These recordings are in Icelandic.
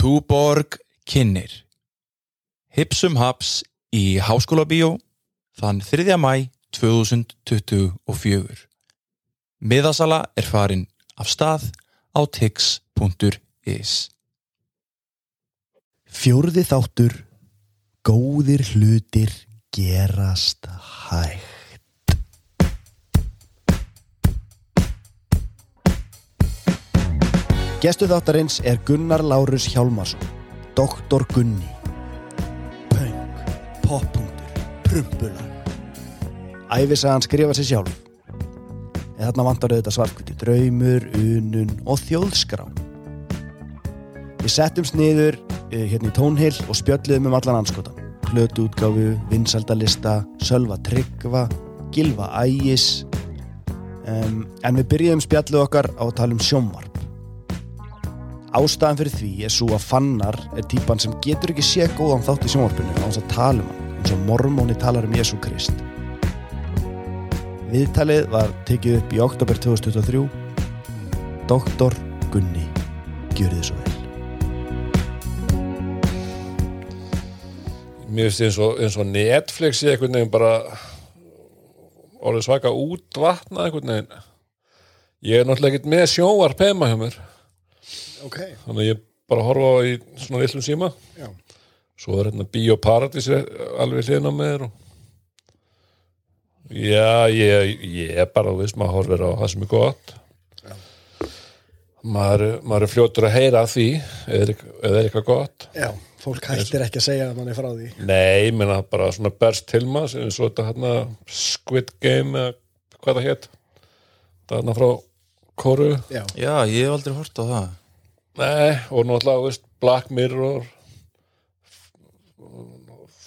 Túborg kynir Hipsum Haps í Háskóla Bíó þann 3. mæ 2024 Miðasala er farin af stað á tix.is Fjórði þáttur. Góðir hlutir gerast hægt Gestu þáttarins er Gunnar Lárus Hjálmarsson Doktor Gunni Pöng, poppunktur, prumpulag Æfisagan skrifa sér sjálf En þarna vantar auðvitað svartkviti draumur, unun og þjóðskrá Við settum sniður uh, hérna í tónhill og spjölluðum um allan anskotan. Plötu útgáfu, vinsaldalista, sölva tryggva, gilva ægis. Um, en við byrjuðum spjalluð okkar á að tala um sjónvarp. Ástæðan fyrir því er svo að Fannar er típan sem getur ekki sé góðan þátt í sjónvarpinu á þess að tala um hann eins og mormóni talar um Jésu Krist. Viðtalið var tekið upp í oktober 2023. Doktor Gunni, gjör þið svo vel. mér finnst og, eins og Netflix ég einhvern veginn bara orðið svaka útvatna einhvern veginn ég er náttúrulega ekkert með sjónvarp heima hjá mér Ok, þannig að ég bara horfa á í svona villum síma. Já. svo er hérna Bíóparadís alveg hliðin á mér og... já, ég, ég er bara, veist, maður horfir á það sem er gott. Maður, er- maður er fljótur að heyra af því eða er, er eitthvað gott. Já, fólk hættir ekki að segja að mann er frá því. Nei, ég meina bara svona berst til maður eins og þetta hérna Squid Game eða hvað það hétt það hérna frá Kóru. Já, Já, ég hef aldrei hort á það Nei, og náttúrulega, veist, Black Mirror.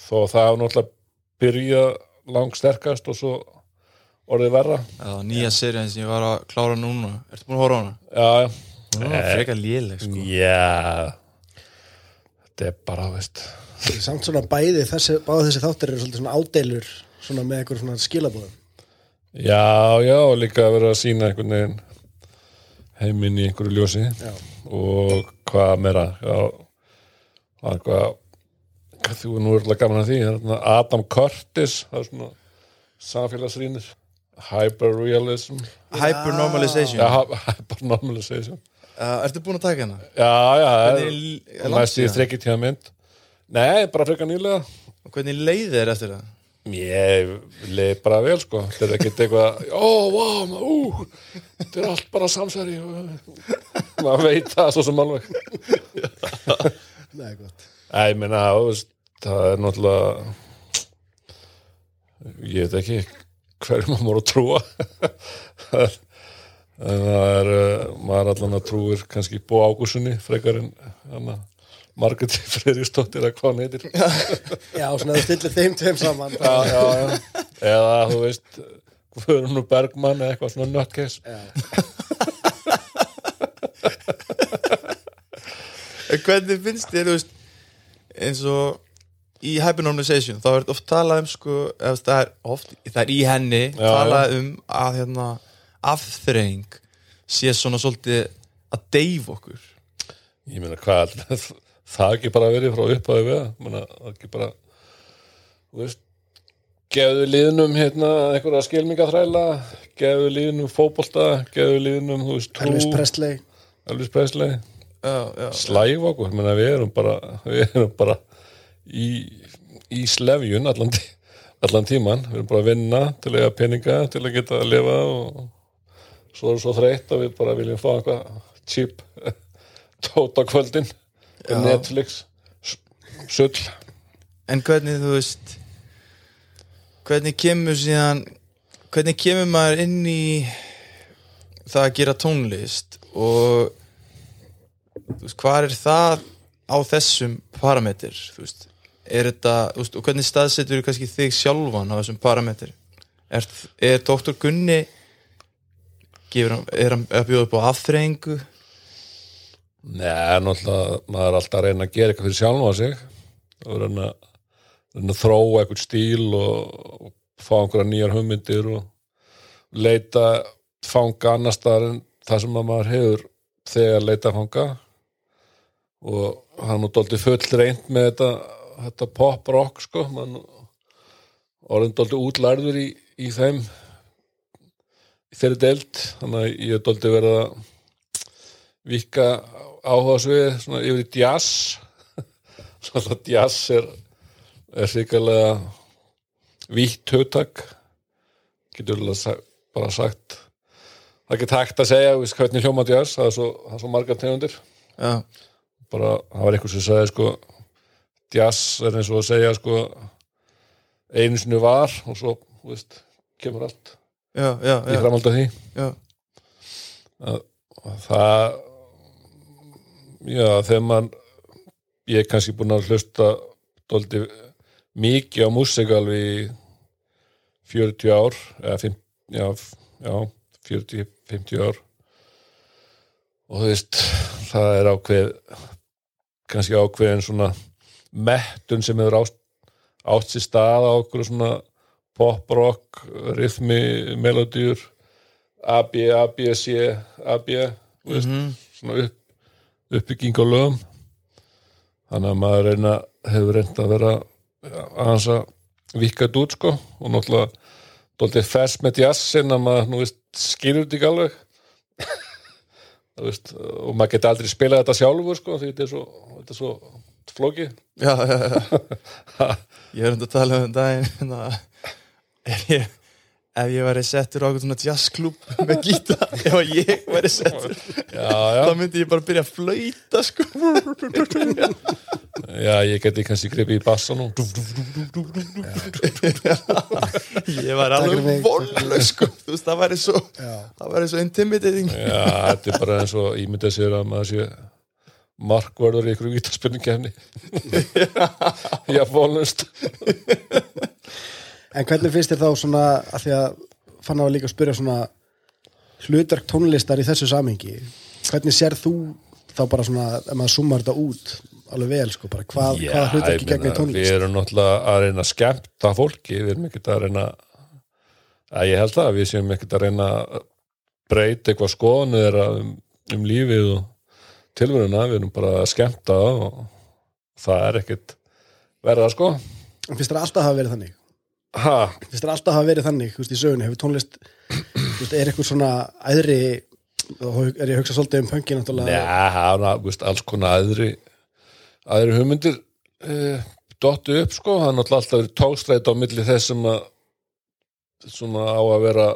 Þó það náttúrulega byrja langsterkast og svo orðið verra. Já, nýja serían sem ég var að klára núna. Ertu búin að horfa á hana? Já, já. Það er frekar léleg sko. Já. Þetta er bara, veist. Samt svona bæði þessi, báða þessi þáttir eru svolítið svona ádeilur svona með eitthvað svona skilabóðum. Já, já, og líka að vera að sína einhvern veginn heiminn í einhverju ljósi Já. og hvað meira er hvað þú er nú örgulega gaman að því er þarna Adam Curtis er samfélagsrýnir hyperrealism Hypernormalization hypernormalization uh, Ertu búin að taka hana? já, já, Hvernig er er næst síðan? þrekkið tíma mynd nei, bara frekar nýlega hvernig leiði þér eftir það? Ég leið bara vel sko. Þetta er ekkert eitthvað vá, ma- ú Þetta er allt bara samsæri. Maður veit það svo sem alveg. Nei, gott. Æ, þú veist Það er náttúrulega Ég veit ekki hverju maður voru að trúa. En það er uh, maður allan að trúir kannski Bó Ágússunni frekar en hana, Margreti Freyristóttir að hvað hann heitir. Já, svona þú stillir þeim tveim saman. já, já, já. eða þú veist Guðrún Bergmann eða eitthvað svona nöttkes. En hvernig finnst þér, þú veist eins og í hypernormalization þá er oft talað um sko eða það er oft, það er í henni Já, talað um að hérna afþreying sé svona svolítið að deyf okkur. Ég meina hvað það ekki bara verið frá upphæðu við það. Ég meina, það ekki bara veist gefðu liðnum hérna einhverja skilmingaþræla gefðu liðnum fótbolta gefðu liðnum, þú veist, trú. Elvis Presley. Elvis Presley. Slæf okkur, ég meina við erum bara við erum bara í, í slefjun allan, allan tíman við erum bara að vinna til að eiga peninga til að geta að lifa og svo er svo þreytt að við bara viljum fá eitthvað cheap tóta kvöldin Já. Netflix. Sull. En hvernig þú veist hvernig kemur síðan hvernig kemur maður inn í það að gera tónlist og veist, hvað er það á þessum parameter þú veist, er þetta veist, og hvernig staðsetur þig sjálfan á þessum parameter? Er, er doktor Gunni gefur er hann að bjóða upp á afþreyingu Nei, náttúrulega maður er alltaf að reyna að gera eitthvað fyrir sjálfa sig. Og reyna, reyna að þróa eitthvað stíl og, og fá einhverja nýjar hugmyndir og leita fanga annar staðar en það sem að maður hefur þegar leita fanga. Og hann er dóldi full reynd með þetta, þetta pop rock sko. Mann orðin dóldi útlærður í, í þeim þeirri deild. Þannig að ég er dóldi verið að vika áhuga svið svona yfir í jazz svona jazz er er sýkarlega vítt hugtak. Getur bara sagt það er ekki hægt að segja veist, hvernig hljóma jazz, það er svo, það er svo margar tegundir. Já, bara, það var eitthvað sem sagði sko, jazz er eins og að segja sko, einu sinni var og svo, þú veist, kemur allt já, já, í já, framhald af því. Já. og það já, þegar mann ég er kannski búin að hlusta dóldi mikið á músík alveg í 40 ár eða 5, já, já 40-50 ár. Og þú veist það er ákveð kannski ákveðin svona mettun sem hefur átt, átt sér stað á okkur svona pop rock, rithmi melodíur A, B, A, B, C, A, B þú veist, svona upp, uppbygging á lögum. Þannig að maður reyna, hefur reynd að vera aðeins að vika þetta út sko og náttúrulega dóltið fest með jazzin að maður nú veist skilur þetta ekki alveg. Veist, og maður geti aldrei spilað þetta sjálfur sko því þetta er svo, þetta er svo flóki já, já, já. ég er um að tala um daginn hérna, er ég ef ég væri settur á okkur svona jazzklub með gíta, ef ég væri settur já, já, þá myndi ég bara byrja að flauta sko. Já, ég geti kannski gripið í bassa nú. Ég væri alveg mig. vollaug sko. Þú veist, það væri svo Já. það væri svo intimidating. Já, þetta er bara eins og ímyndað sér að maður sé markvörður í ykkur vítaspenningkefni Já, fólnust En hvernig finnst þér þá svona að því að fann á að líka að spyrja svona hlutverk tónlistar í þessu samhengi hvernig sér þú þá bara svona ef maður summar þetta út alveg vel sko bara hvað, hvaða hlutverki gegnir Við tónlist? erum náttúrulega að reyna að skemmta fólki Við erum ekkert að reyna að ég held að við séum ekkert að reyna að breyta eitthvað skoðan eða um, um lífið og tilveruna, við erum bara að skemmta og það er ekkert verða sko. En finnst þér alltaf hafa verið þannig Finnst þér alltaf hafa verið þannig veist, í sögunni, hefur tónlist veist, er eitthvað svona æðri þá er ég að hugsa svolítið um pönki náttúrulega. Já, er alls konar aðri aðri hugmyndir uh, dottu upp sko, það er náttúrulega alltaf verið tókstræt á milli þess sem að svona á að vera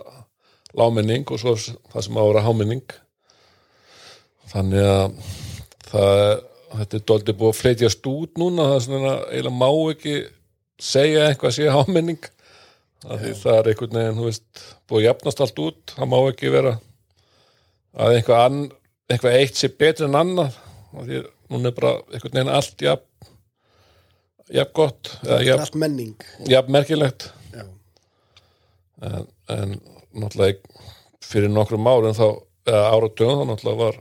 lámenning og svo það sem á að vera hámenning. Þannig að það, þetta er doldið búið að fleitjast út núna það er svona eiginlega má ekki segja eitthvað sé hámenning af því það er einhvern veginn þú veist, búið að jafnast allt út það má ekki vera að eitthvað, ann, eitthvað eitt sé betur en annað og því núna er bara einhvern veginn allt jafn, jafn gott eða jafn, jafn merkilegt. En, en náttúrulega fyrir nokkrum árum þá eða áratugum þá náttúrulega var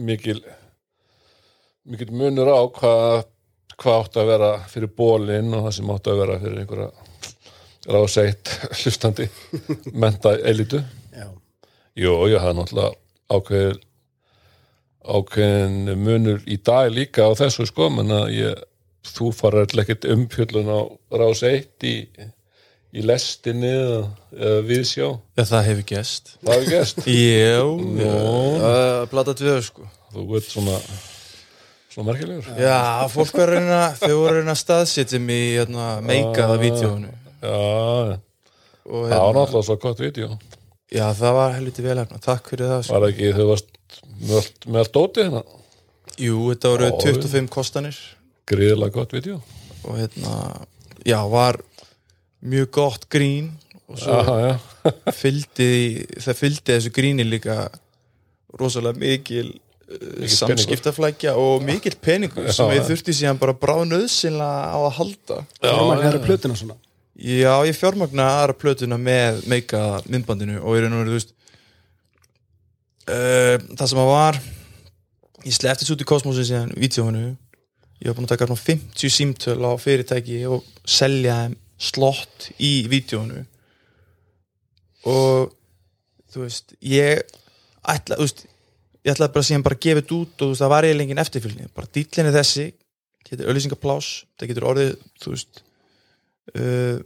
mikil mikil munur á hvað hvað átti að vera fyrir bólinn og það sem átti að vera fyrir einhverja ráðseitt hlustandi menta elitu já, Jú, jú, það er náttúrulega ákveðin ákveðin munur í dag líka á þessu sko, menn að ég, þú farar ekkert umfjöllun á rás eitt í, í lestinni eða, eða viðsjá, já, það hefur gest það hefur gæst já, já blata tvö sko. Þú veit svona svona merkilegur. Já, fólk var reyna þau voru reyna að staðsetja mig í hérna, meikaða vídjónu Já, og það var hérna, náttúrulega svo gott vídeo. Já, það var helviti vel efna, takk fyrir það sko. var ekki, þau varst með allt, dótið hérna? Jú, þetta voru Já, 25 kostanir. Gríðilega gott vídeo. Og hérna, já, var mjög gott grín og svo Já, já, fylgdi, það fylgdi þessu gríni líka rosalega mikil samskiptaflækja og mikill peningur sem ég þurfti síðan bara bráðnöðsynlega á að halda. Fjármagn er að plötuna svona. Já, ég fjármagna aðra plötuna með meika myndbandinu og ég raun og verið, þú veist uh, það sem að var ég sleppti svo út í kosmosin síðan vídeóinu. Ég var búin að taka svona 50 símtöl á fyrirtæki og selja þeim slott í vídeóinu. Og þú veist, ég ætla, þú veist ég ætlaði bara síðan bara að gefa þetta út og þú veist, það var eiginlega engin eftirfylgni. Bara dýllin er þessi, getur öllisingaplás það getur orðið, þú veist uh,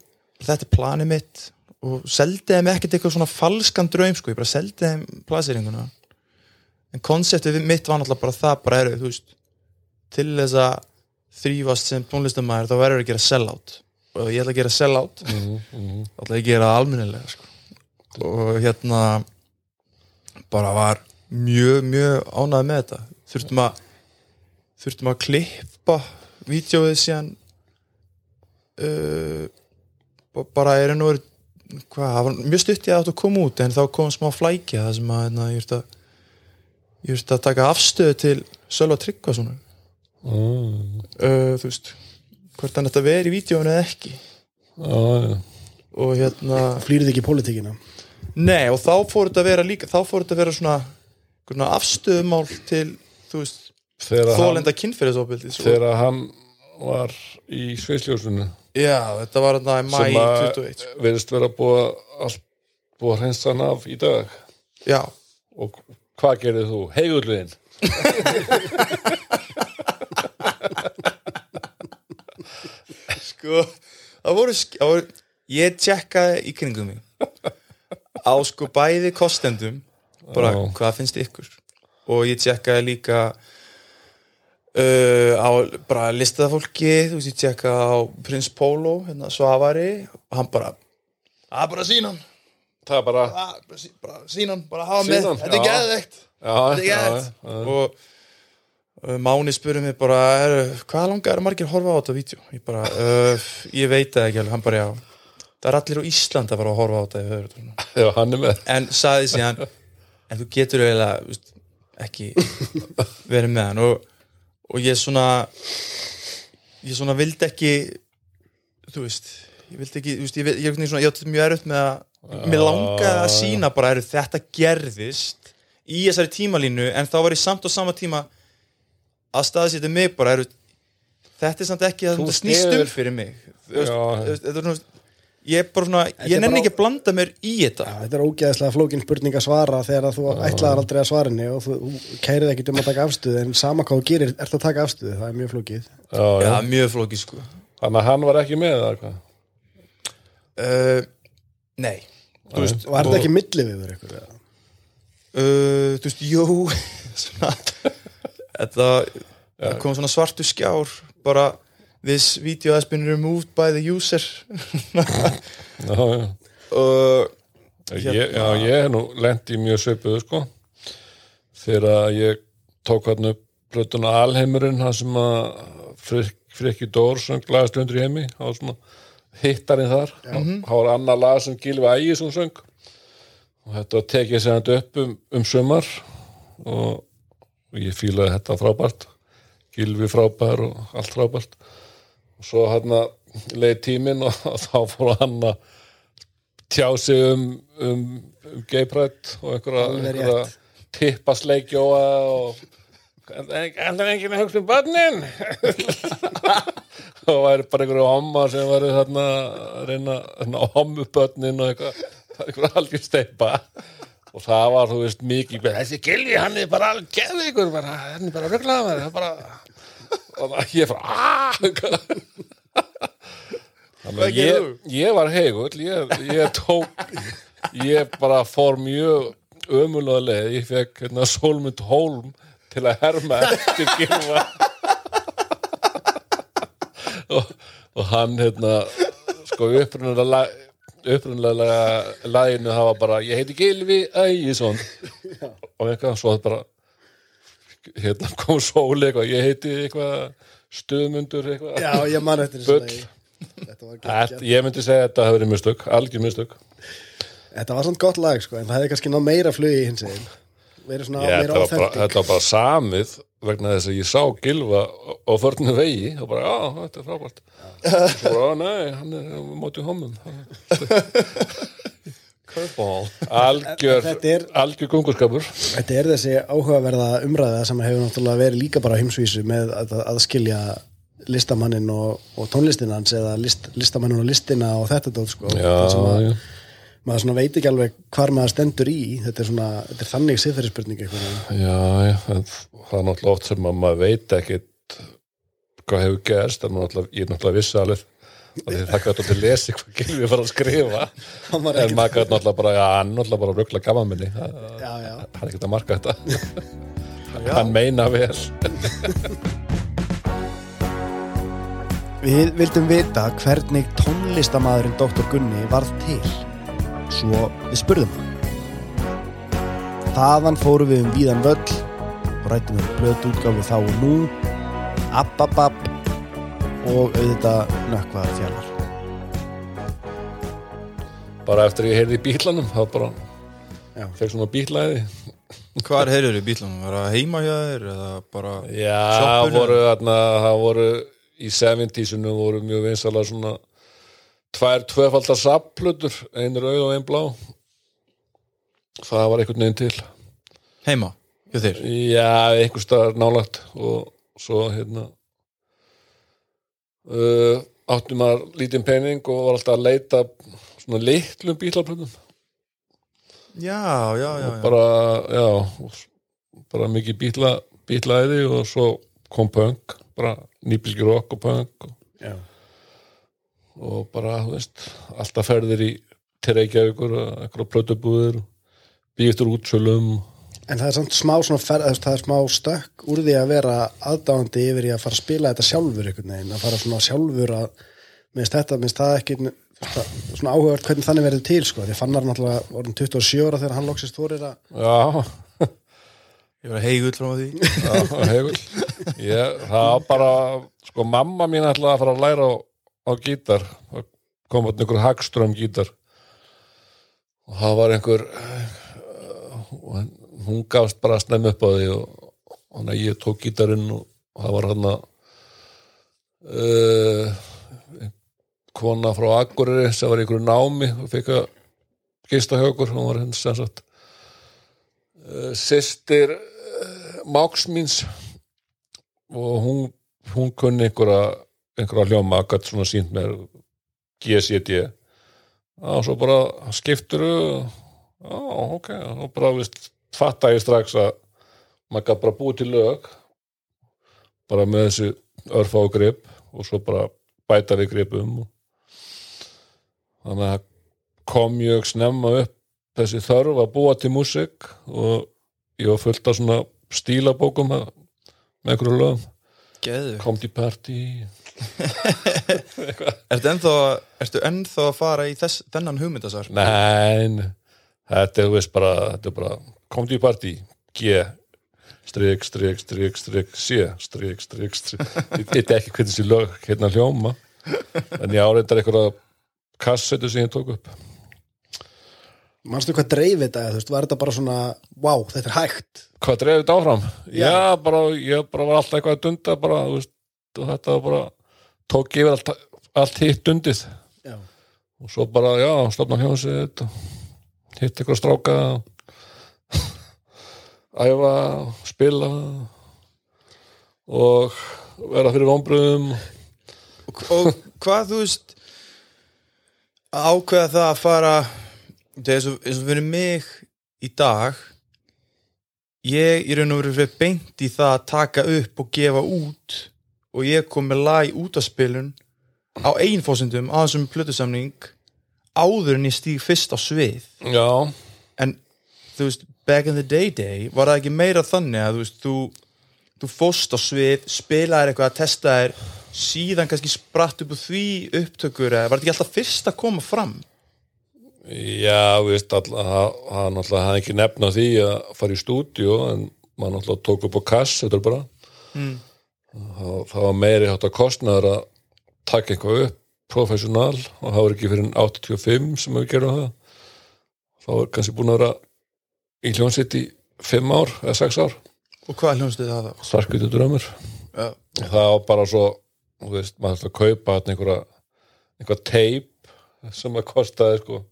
þetta er planið mitt og seldi þeim ekkert eitthvað svona falskan draum, sko, ég bara seldi þeim plaseringuna en konseptið mitt var náttúrulega bara það, bara eru, þú veist til þess að þrýfast sem tónlistamæður, þá verður að gera sellout. Og ég ætla að gera sellout. Mhm, mhm. þá ætla ég að gera það almennilega sko. og hérna bara var mjög, mjög ánægð með þetta þurftum að þurftum að klippa vídjóið síðan uh, ba- bara er enn og verið hvað, það var mjög stutt ég að átt að koma út en þá kom smá flækja það sem að hérna, ég þurfti að ég þurfti að taka afstöðu til Sölva Tryggva svona Mm. uh, þú veist hvort hann þetta veri í vídjóinu eða ekki Já, já. og hérna flýrið ekki í pólitíkina Nei, og þá fór þetta að vera líka þá fór þetta að vera svona afstöðumál til, þólenda kynferðisofbildis og- þegar hann var í sveisljósunu Já, þetta var þetta í mæ sem að 21 sko. verðist vera búið að hreinsa hann af í dag. Já, og hvað gerðið þú? Heigulluðin sko það voru, það voru ég tjekkaði í kringum mig. Á sko bæði kostendum bara Já. hvað finnst ykkur? Og ég tjekkaði líka uh, á bara listaða fólki þú veist ég tjekkaði á Prins Pólo hérna Svavari og hann bara að bara sína hann. Það er bara bara, sí- bara sína hann, bara hafa með. hann, þetta er já, þetta er já. og uh, Máni spurði mig bara er, hvað langar er margir horfa á þetta vídeo? Ég bara, uh, ég veit það ekki hann bara já, það er allir á Ísland að fara að horfa á þetta í höfðurum já, hann er með en þú getur eiginlega ekki verið með hann. Og, og ég svona ég svona vildi ekki þú veist ég vildi ekki, þú veist, ég, ég, ég, svona, ég átti mjög erfitt með að mér langaði að sína bara er þetta gerðist í þessari tímalínu. En þá var ég samt á sama tíma að staðsetja mig bara er þetta er samt ekki að þetta snýst um styður- fyrir mig. Þetta er svona ég er bara svona, er ég nenni ekki að blanda mér í þetta. Já, þetta er ógeðslega flókin spurning að svara þegar að þú ætlaðar aldrei að svara henni og þú, þú kærið ekki um að taka afstöðu en sama hvað þú gerir, ert að taka afstöðu það er mjög flókið. Já, já. Mjög flókið sko. Þannig að hann var ekki með eða hvað? Uh, Nei. Þú veist, og er þetta ekki milliviður ykkur eða? uh, Þú veist, jú svona, Þetta það kom svona svartu skjár bara this video has been removed by the user. Já, já. og Ég, já, ég hef nú lent í mjög svipuðu sko. Þegar ég tók hann upp plötuna Alheimurinn það sem að Frik, Frikki Dór söng lagast undir í heimi það var svona hittarinn þar. Það var annað lag sem Gilvi Ægisson söng. Og þetta tekið sér hann upp um, um sumar og, og ég fílaði þetta frábært. Gilvi frábær og allt frábært og svo hann leið tíminn og þá fór hann að tjá sig um, um, um geiprætt og einhverja, einhverja tippasleikjóa og Það er enginn að hugsa um börnin. Og væri bara einhverju homma sem væri þarna að reyna að hommu börnin og eitthvað einhverju algjör steipa og það var, þú veist, mikið þessi gilvi, hann er bara geði ykkur hann er bara rugglaða með það er bara ég aaaah Þannig að ég, ég var heigull, ég, ég tók, ég bara fór mjög ömulega leið, ég fekk hérna Solmund Hólm til að herma eftir Gilva og, og hann hérna, sko upprunalega upprunalega laginu það var bara, ég heiti Gilvi Ægisson. Og eitthvað, svo bara hérna kom sóli eitthvað, ég heiti eitthvað stuðmundur eitthvað. Já, ég man eftir þessu ég myndi segja að þetta hefur verið mistök, algjör mistök. Þetta var svona gott lag sko, en það hefði kannski náð meira flugi hins verið svona ég, þetta, meira var bara, authentic. þetta var bara samið vegna þess að ég sá Gilva á- á förnu vegi og bara, já, þetta er frábært. Og bara, "Á, nei, hann er á móti homum curveball algjör, er- algjör gungurskapur Þetta er þessi áhugaverða umræða sem hefur náttúrulega verið líka bara á heimsvísu með að, að skilja listamannin og, og tónlistin hans eða list, listamannin og listina og þetta dót sko. Já, að maður veit ekki alveg hvar maður stendur í. Þetta er svona, þetta er þannig siðferðisspurning eitthvað. Já, já, það er náttúrulega oft sem að maður veit ekkit hvað hefur gerst, en ég er náttúrulega vissi alveg að því það gæti að lesi hvað Gylfi var að skrifa. En maður gæti náttúrulega bara, hann náttúrulega bara rögla gaman minni, hann er ekkert að marka þetta. Hann meina vel. Við vildum vita hvernig tónlistamæðurinn Dr. Gunni varð til. Svo við spurðum hann. Þaðan fórum við um víðan völl og rættum um blötu útgáfi þá og nú. Ababab og auðvitað nökkvaðar fjallar bara eftir ég heyrði í bílanum þá bara fekk svona bílaði Hvar heyrður í bílunum? Var það heima hjá þér eða bara Já, Sjoppunni? voru þarna, það voru í 70-sinu voru mjög vinsalega svona tvær tvöfaldar sapplutur, ein rauð og ein blá það var einhvern veginn til heima hjá þér? Já, einhver staðar nálagt og svo hérna uh, áttum maður lítinn pening og var alltaf að leita svona litlum bílaplötum. Já, já, já, já. bara, já og bara mikið bíla, bílaæði og svo kom punk bara nýbylgjur rock og punk og, og bara, þú veist, alltaf ferðir í til Reykjavíkur og eitthvað plötubúðir býðistur útsölum En það er samt smá svona fer, eða, þú veist, það er smá stökk úr því að vera aðdáandi yfir í að fara að spila þetta sjálfur einhvern veginn, að fara svona sjálfur að minnst þetta, minnst það ekki það- svona áhugavert hvernig þannig verður til sko, því fannar náttúrulega vorum 27 ára þegar hann loksist þorir að Já, Ég var heigull frá því. Já, hefur ég, það bara sko, mamma mín ætlaði að fara að læra á, á gítar kom að einhver hagström gítar. Og það var einhver og hann- hún gafst bara að snemma upp á því og, og hann að ég tók gítarinn og, og það var hann að uh, kona frá Akureyri sem var einhverju námi og fekk að gista okkur. Hún var henni sem sagt uh, systir uh, máks míns og hún, hún kunni einhverja, einhverja hljóma gætt svona sínt með GCD og svo bara skiptur já, ok, og bara vist, fatta ég strax að maður gætt bara búið til lög bara með þessu örfá grip og svo bara bæta við gripum og þannig að kom mjög snemma upp þessi þörf að búa til músík og ég var fullt af svona stílabókum með einhverju lögum. Geðu kom til party. Ertu ennþá, ertu ennþá að fara í þess, þennan hugmyndasar? Nein, þetta er veist bara, þetta er bara kom til party, G strik, strik, strik, strik, C strik, strik, strik. Ég veit ekki hvernig þessi lög hérna hljóma en ég áreindar einhverja kassetu sem ég tók upp. Manstu hvað dreif þetta, eða, þú veist, var þetta bara svona wow, þetta er hægt hvað dreifði þetta áfram? Já. Já, bara, ég bara var alltaf eitthvað að dunda bara, veist, og þetta var bara tók yfir allt, allt hitt dundið. Já, og svo bara, já, stofna hljómsveit og hitt eitthvað stráka æfa spila og vera fyrir vonbröðum Og, hvað þú veist ákveða það að fara er eins og, eins og fyrir mig í dag ég og veru fyrir beint í það að taka upp og gefa út og ég kom með lag út af spilun á einfósundum á þessum plötusamning áður en ég stíg fyrst á svið. Já, en þú veist, back in the day day var það ekki meira þannig að þú veist, þú, þú fóst á svið spilaðir eitthvað að testa þér síðan kannski spratt upp úr því upptökur eða var þetta ekki alltaf fyrst að koma fram? Já, þú veist all, það það náttúrulega hafði ekki nefna því að fara í stúdíu en maður náttúrulega tók upp á kass þetta er bara. Mm. það, það var meiri hátt að kostnaður að taka eitthvað upp professional og það var ekki fyrir 85 sem við gerum það. Þá var kannski búin að vera í hljónsitt í 5 ár eða 6 ár. Og hvað hljónstuði það þá? Starkvítu drömmur. Og það var bara svo þú veist, maður þurfti að kaupa einhverja einhver teip sem að kostaði sko.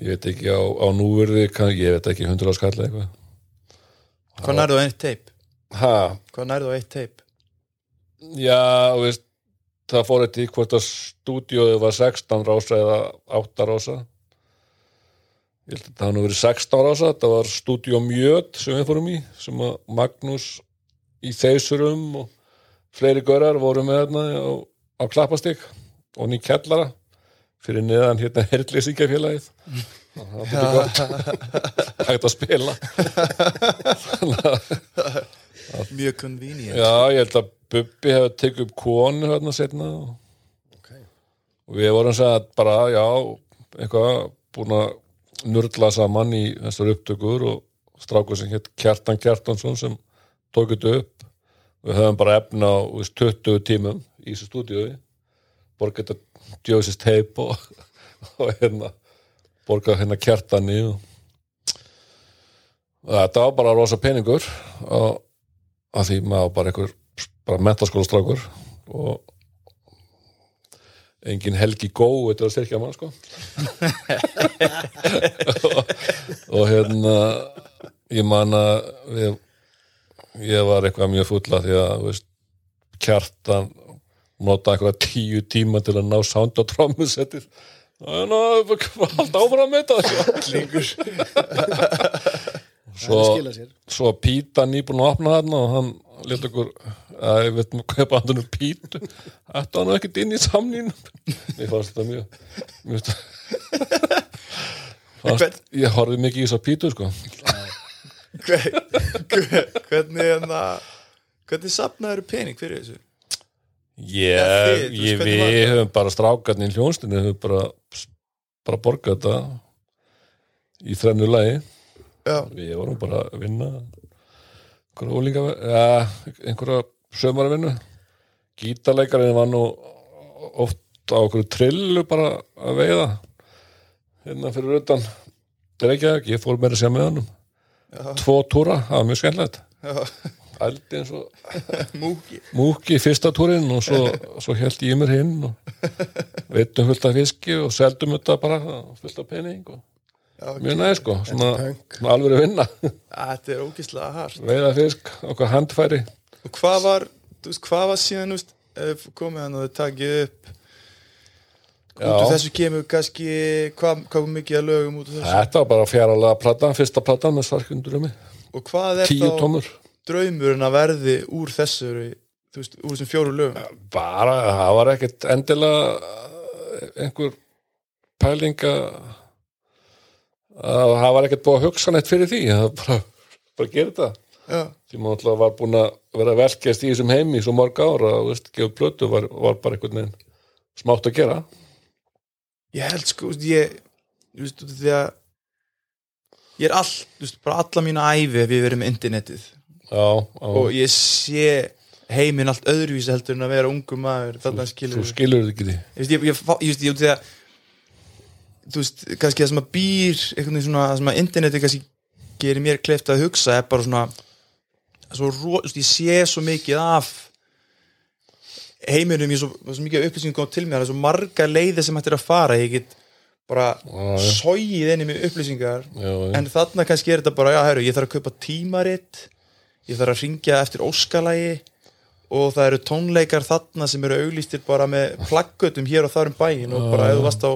Ég veit ekki á, á núverði kann, ég veit ekki 100 á skall eða eitthvað. Hvað nærðu eitt teip? ha, hvað nærðu eitt teip? já, þú veist það fór eitt í hvort að stúdíóið var 16 rása eða 8 rása ég held að það nú verið 16 ára ása, það var Studio Mjöt sem við fórum í, sem að Magnús í þeysurum og fleiri görar voru með þarna á, á klappastík og ný kellara fyrir neðan hérna herrleysingafélagið það var þetta gott. Hægt að spila. Mjög convenient. Já, ég held að Bubbi hefði tekið upp konu hérna setna og, okay. og við vorum að bara, já, eitthvað búin að nördla saman í þessar upptökur og strákur sem hétt Kjartan Kjartansson sem tók þetta upp. Við höfum bara efna á þú veist, 20 tímum í þessu stúdíói. Borgað þetta djóðsist teip og, og hérna borgað hérna Kjartani og og þetta var bara rosa peningur og að því maður bara einhver bara mentaskóla strákur og engin helgi góð þetta er að styrkja mann sko. Og, og hérna ég man að við, ég var eitthvað mjög fulla því að veist, kjartan nota eitthvað tíu tíma til að ná sound á trómusettið Þannig að allt áfram með þetta lengur svo, Það svo Píta nýbúin að opna þarna og hann let okkur að ég veit maður kaupa hann um Pítu þetta var nú ekkert inn í samnýn ég fannst þetta mjög, mjög fannst, ég horfði mikið í þess að Pítu sko. Hver- hver- hvernig hérna hvernig sapnaður pening fyrir þessu? Ég, Ja, veist, ég, var við það? höfum bara strákarni í hljónstinu höfum bara, bara borgað þetta í þrennu lagi. Já, við vorum bara að vinna einhverja ólinga ja, einhverja sömarvinnu gítarleikarinn var nú oft á okkur trillu bara að veiða hérna fyrir utan Reykjavík, ég fór meira að segja með hann Já. tvo túra, það var mjög skemmtilegt. Ældi eins og múki. Múki fyrsta túrin og svo, svo held ég mér hinn og veitum fullt af fiski og seldum þetta bara fullt af pening og já, mjög næ sko, svona, svona alveg að vinna. Þetta er ógislega hart. Veiða fisk, okkar handfæri og hvað var, þú veist, hvað var síðan veist, komið hann og þau takið upp? Út Já. úr þessu kemur kannski hvað, hvað mikið að lögum út úr þessu? Þetta var bara fjaralega platan, fyrsta platan með sarkundurumi, og hvað er tíu þá draumurinn að verði úr þessu þú veist, úr þessum fjóru lögum? Bara, það var ekkert endilega eh, einhver pælinga að það var ekkert búið að hugsa neitt fyrir því. Það var bara, bara gera þetta því maður alltaf var búin að vera að velkjast í þessum heimi svo mörg ára og veist, gefa plötu var, var bara einhvern veginn smátt að gera. Ég held sko, ég veist, því að ég er all, veist, bara alla mína æfi ég verið með internetið. Já, já. og ég sé heiminn allt öðruvísi heldur en að vera ungu maður þarna skilur þú skilur þetta ekki. Því ég ég, ég, ég, ég, ég, þú veist, kannski það sem að býr veginn svona, það sem að interneti kannski gerir mér kleift að hugsa er bara svona svo, veist, ég sé svo mikið af heiminum, ég svo, svo mikið upplýsingum kom til mér, það er svo marga leiðir sem hættir að fara, ég get bara sóið inn í mig upplýsingar já, en þarna kannski er þetta bara, já, herru, ég þarf að kaupa tímaritt ég þarf að ringja eftir óskalagi og það eru tónleikar þarna sem eru auglýstir bara með plaggötum hér og þar um bæin og bara ef þú varst á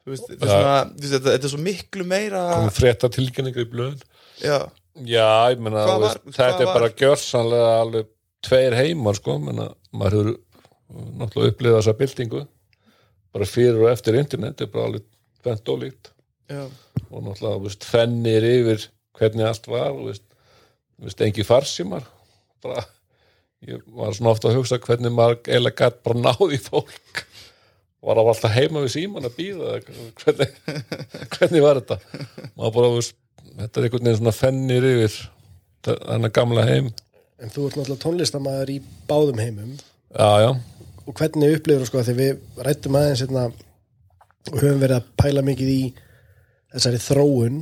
þú veist, þetta, er er svo miklu meira komið frétta tilkynningar í blöðin. Já, Já, ég meina, þetta er bara gjörsanlega alveg tveir heimar, sko, menna, maður hefur náttúrulega upplifað þessa byltingu bara fyrir og eftir internet, þetta er bara alveg fendt ólíkt já, og náttúrulega, veist, fennir yfir hvernig allt var, veist, veist, engi farsímar, bara, ég var svona ofta að hugsa hvernig maður eiginlega gætt bara náði fólk, var það alltaf heima við síman að býða, hvernig, hvernig var þetta? Maður bara, veist, þetta er einhvern veginn svona fennir yfir þennan gamla heim. En þú ert náttúrulega tónlistamæður í báðum heimum. Já, já, og hvernig upplifur sko þegar við rættum aðeins hérna, og höfum verið að pæla mikið í þessari þróun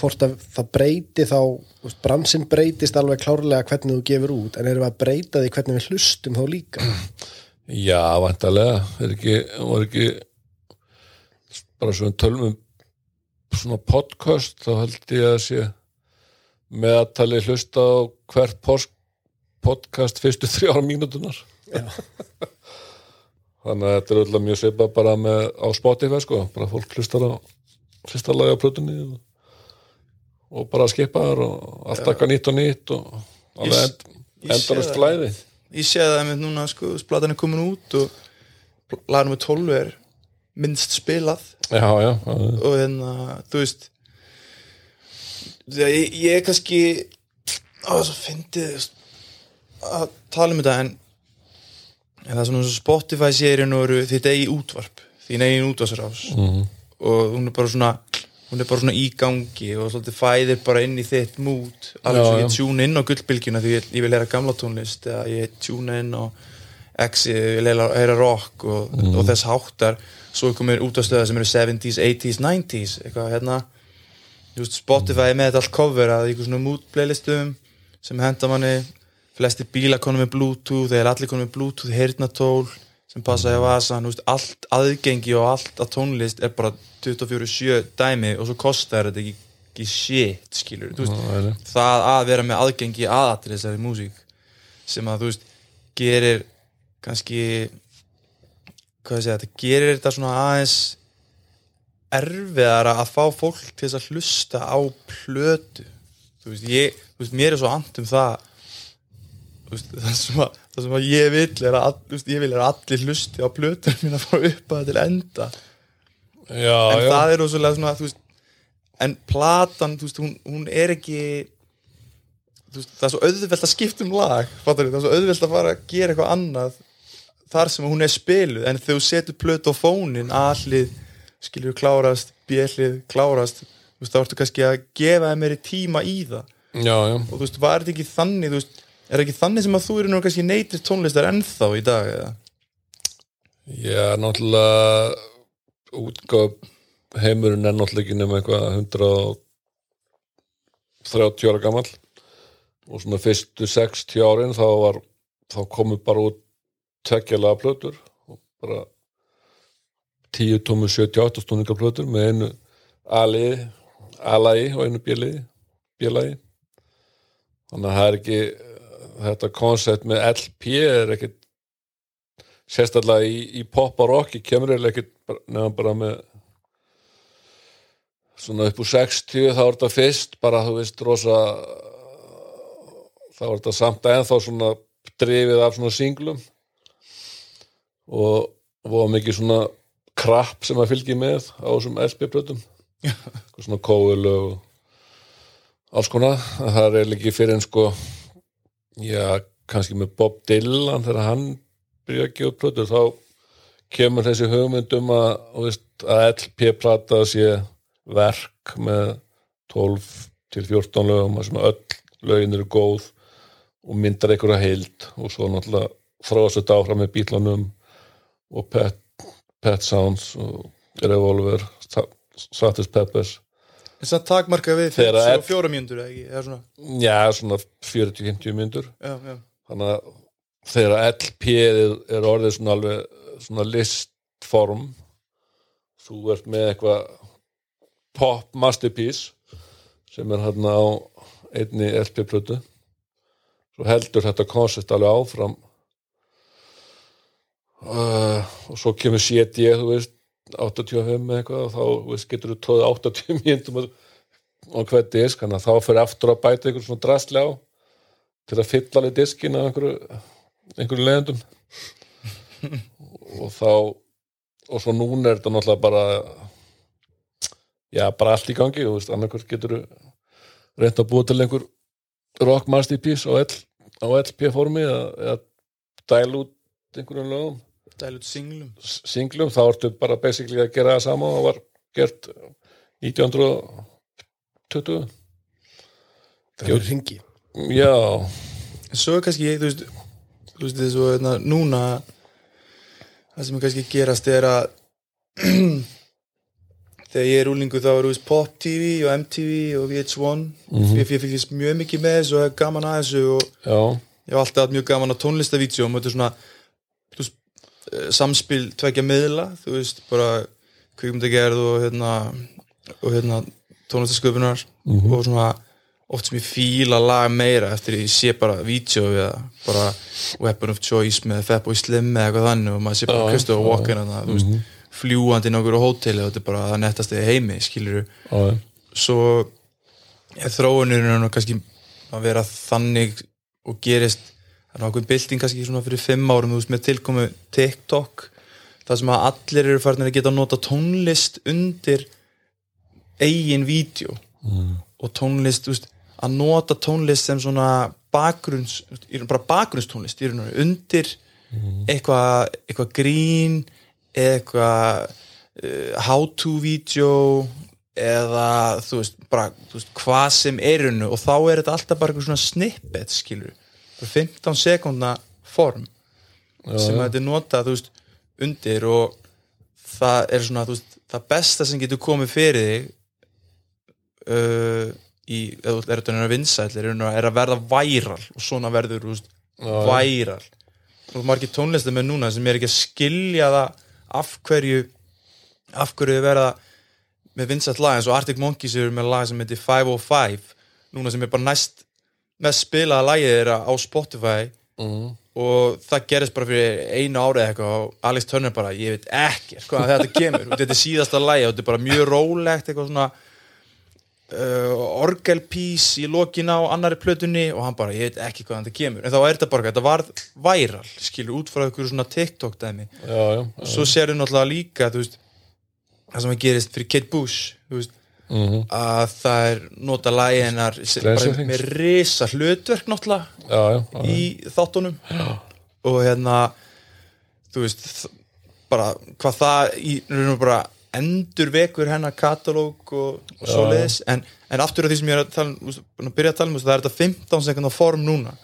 hvort að það breyti þá þú bransinn breytist alveg klárlega hvernig þú gefur út en erum við að breyta því hvernig við hlustum þá líka? Já, vantarlega, er ekki, var ekki bara svona tölum um svona podcast, þá held ég að sé meðatali hlusta á hvert podcast fyrstu þrjára mínútunar. Þannig að þetta er öll mjög svipað bara með á Spotify, sko, bara fólk hlustar á fyrsta lagi á plötunni og, og bara skipa þar og allt eitthvað nýtt og nýtt og alveg s- end, ég sé endalust það. flæði ég sé það einmitt núna sko, platan er komin út og lagar nummer 12 er minnst spilað já, já, og hérna, þú veist ég, ég er kannski að fyndið að tala um þetta en, en það er svona Spotify sérin og þitt eigi útvarp þín eigin útvarsrás Mhm. og hún er bara svona hún er bara svona í gangi og svolítið fæðir bara inn í þitt mút alveg já. ég tjúna inn á gullbylgjuna því ég, ég vil heyra gamla tónlist eða ég tjúna inn á X, ég vil heyra rock og, Mhm. og þess háttar svo komir útastöðar sem eru 70s, 80s, 90s eitthvað hérna. Veist, Spotify með þetta allt cover að eitthvað svona mood playlistum sem henda manni. Flesti bíla konum með bluetooth eru allir konum með bluetooth, heyrnatól sem passa í vasan, þú veist, allt aðgengi og allt að tónlist er bara 24-7 dæmi og svo kostar þetta ekki, ekki shit, skilur þú veist, það. að vera með aðgengi aðatri þessari músík sem að þú veist, gerir kannski hvað segja, þetta gerir þetta svona aðeins erfiðara að fá fólk til þess að hlusta á plötu. Þú veist, ég, þú veist, mér er svo and um það þú veist, það sem að, það sem að ég vil er að, veist, ég vil er að allir hlusti á plötur mín að fara upp að til enda. Já, en já. það er rosalega svona veist, en platan þú veist, hún, hún er ekki þú veist, það er svo auðvelt að skipta um lag fattar það er svo auðvelt að fara að gera eitthvað annað þar sem hún er spiluð en þegar þú setur plötu á fónin A-hlið, skilur klárast B-hlið, klárast þú veist, þá ertu kannski að gefa þeim meiri tíma í það já, já. og þú veist, var þetta ekki þannig þú veist, er það ekki þannig sem að þú eru nú kannski neytir tónlistar ennþá í dag eða? Já, náttúrulega útgáf heimurinn er náttúrulega ekki nema eitthvað 130 ára gamall og svona fyrstu 60 árin þá var þá komu bara út tekjalega plötur og bara 10 tómu 78 stundingar plötur með einu A-liði A-lagi og einu B-liði B-lagi. Þannig að það er ekki þetta koncept með LP er ekkit sérstaklega í, í pop og rock í kemur ekkert bara- nema bara með svona upp úr 60 þá er þetta fyrst bara þú veist rosa þá er þetta samt ennþá svona drifið af svona singlum og og mikið svona krapp sem að fylgi með á þessum Eitthvað svona kóðul og alls konar. Það er líki fyrir en sko já, kannski með Bob Dylan þegar hann byrja að gefa plötur þá kemur þessi hugmynd um að, veist, að LP-plata sé verk með 12 til 14 lögum sem öll lögin eru góð og myndar einhverja heild og svo náttúrulega þróast þetta áfram með bílunum og Pet, Pet Sounds og Revolver Satis Peppers. Þess að takmarka við Þegar 54 mjöndur eða svona, já, svona 40-50 myndur já, já. Þannig að þegar LP er, er orðið svona alveg svona listform þú ert með eitthvað pop masterpiece sem er hérna á einni LP-plötu svo heldur þetta koncept alveg áfram uh, og svo kemur CD þú veist 85 eða eitthvað og þá þú veist, getur þú tóðið 80 mínútum á- á hver disk þannig að þá fyrir aftur að bæta einhver svona drastli á til að fylla alveg diskin af einhverju, einhverju leiðendum og þá og svo núna er þetta náttúrulega bara já, bara allt í gangi og annarkvort getur reynt að búa til einhver rock masterpiece á, L, á LP formi eða, dæla út einhverjum lögum dælu út singlum singlum, þá ertu bara basically að gera það sama og var gert 1920 það er ringi já, En svo er kannski, þú veist, þú veist þess að hérna, núna það sem er kannski að gerast er að þegar ég er úlingu þá er veist Pop TV og MTV og VH1 Mhm. ég, ég fylgist mjög mikið með þessu og er gaman að þessu og já, ég hef alltaf mjög gaman að tónlistavídeóum og þetta er svona þú veist, samspil tvekja miðla, þú veist, bara kvikmyndagerð og hérna og hérna tónlistasköpunar og svona oft sem ég fíla lag meira eftir ég sé bara vídeo eða bara Weapon of Choice með Fatboy Slim eða eitthvað þannig og maður sé bara Já, Christopher já, Walken eða þú veist fljúandi inn á okkur á hóteli og þetta er bara það nettast í heimi skilur já. svo er þróunurinn nú kannski að vera þannig og gerist það er nákvæm bylting kannski svona fyrir fimm árum veist með tilkomu TikTok það sem að allir eru farin að geta að nota tónlist undir eigin vídeo. Mm. og tónlist veist, að nota tónlist sem svona bakgrunns bara bakgrunnstónlist undir eitthvað eitthva grín eitthvað uh, how to video eða þú veist, bara, þú veist, hvað sem er í rauninu og þá er þetta alltaf bara eitthvað svona snippet skilur, 15 sekundna form sem að þetta er notað, veist, undir og það er svona, veist, það besta sem getur komið fyrir þig uh, í, eða er þetta að vinsæll er, að verða væral og svona verður, veist, væral. Og margir tónlistar með núna sem er ekki að skilja það af hverju af hverju verða með vinsætt lag eins og Arctic Monkeys eru með lag sem heitir 505 núna sem er bara næst mest spilaða lagið þeirra á Spotify Mhm. og það gerist bara fyrir einu árið eitthvað og Alex Turner bara, ég veit ekki hvað þetta kemur, og þetta er síðasta lagi og þetta er bara mjög rólegt eitthvað svona uh, orgelpís í lokin á annari plötunni og hann bara, ég veit ekki hvað þetta kemur en þá er þetta bara, þetta varð væral skilur út frá einhverju svona TikTok dæmi já, já, já. svo sérðu náttúrulega líka veist, það sem að gerist fyrir Kate Bush þú veist, Mhm. að það er nota lagi hennar með risa hlutverk náttúrulega já, já, já. í þáttunum. Og hérna þú veist bara hvað það í, raun og bara endur vekur hennar katalóg og, og svo leiðis en, en aftur af því sem ég er að, tala, að byrja að tala um það er þetta 15 sekundar form núna.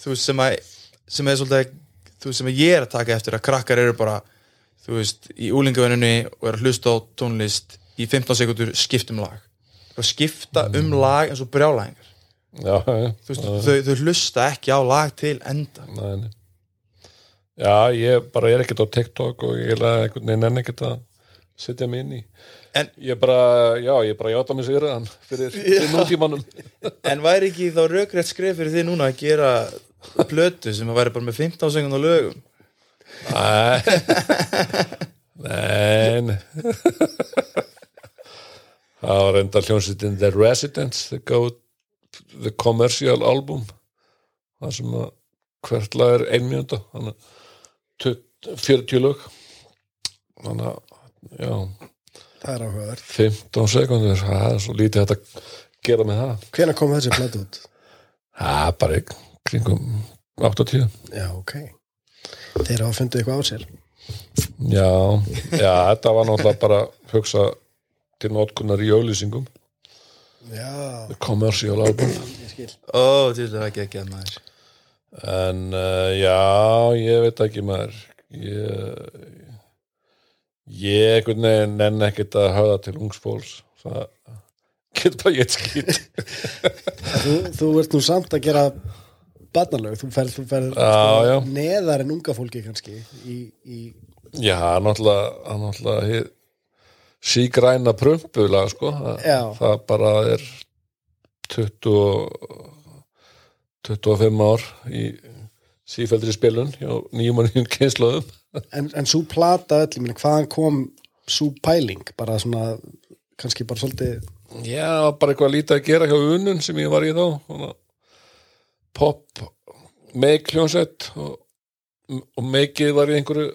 Þú veist sem að sem er svolítið þú veist sem ég er að taka eftir að krakkar eru bara þú veist í úlingavinnunni og er að hlusta á tónlist í 15 sekundur skiptum lag. Og skipta um lag eins og brjálæðingar. Þau, þau hlusta ekki á lag til enda. Nei, nei. Já, ég bara er ekkert á TikTok og ég enn ekkert að setja mig inn í. En- ég bara, já, ég bara játa mig sigraðan fyrir, fyrir nútímanum. En væri ekki þá raukrætt skref fyrir því núna að gera plötu sem að væri bara með 15 sekundar lögum? Nei Nei Það var enda hljómsveitin The Residents The, go, the Commercial Album það sem að hvert lag er ein mínúta þannig að 20 40 lög þannig að já, Það er áhugaverð. 15 sekundur það er svo lítið að gera með það Hvenær kom þessi plötu út? það er bara í kringum 80 Já, ok. Þeir hafa fundið eitthvað á sér. já, já, þetta var náttúrulega bara hugsa til notkunar í auðlýsingum Commercial Album. Ég skil. ó, til það ekki ekki að maður. En uh, já, ég veit ekki maður. Ég ég einhvern veginn nenn ekkert að höfða til ungsfólks það getur bara ég skýt. Þú, þú ert nú samt að gera barnalög. Þú ferð, þú ferð Já, já. neðar en unga fólki kannski í, í Já, náttúrulega, náttúrulega hið, sígræna prumpulag sko, Já. það bara er 20 og- 25 ár í sífældri spilun hjá nýjum og nýjum kynnslóðum en, en svo plata öll, meina, hvaðan kom svo pæling, bara svona kannski bara svolítið Já, bara eitthvað lítið að gera hjá unun sem ég var í þá. Svona, pop make hljónsett og, og makeið var í einhverju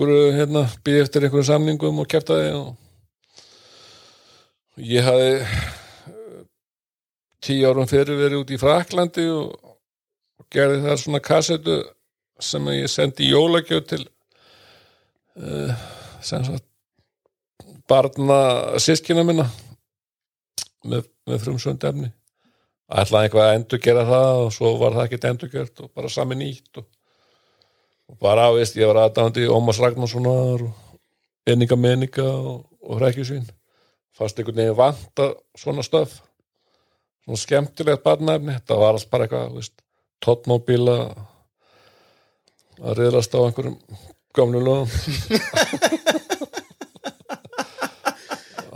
hérna, býð eftir einhverju samningum og kæftaði og ég hafði eh, tíu árum fyrir verið út í Fraklandi og, og gerði það svona kassetu sem ég sendi í jólagjöf til uh, sem sagt barna sískina minna með, með frumsönd efni. Ætlaði eitthvað að endur gera það og svo var það ekkert endur gert og bara sami nýtt og, og bara veist, ég var aðdándi Ómas Ragnarssonar og Enninga Meninga og, og Hrekkjusvín. Fast einhvern veginn vanta svona stöf. Svona skemmtilegt barnaefni. Þetta var allt bara eitthvað tóttmóbíla að riðlast á einhverjum gömlu lögum.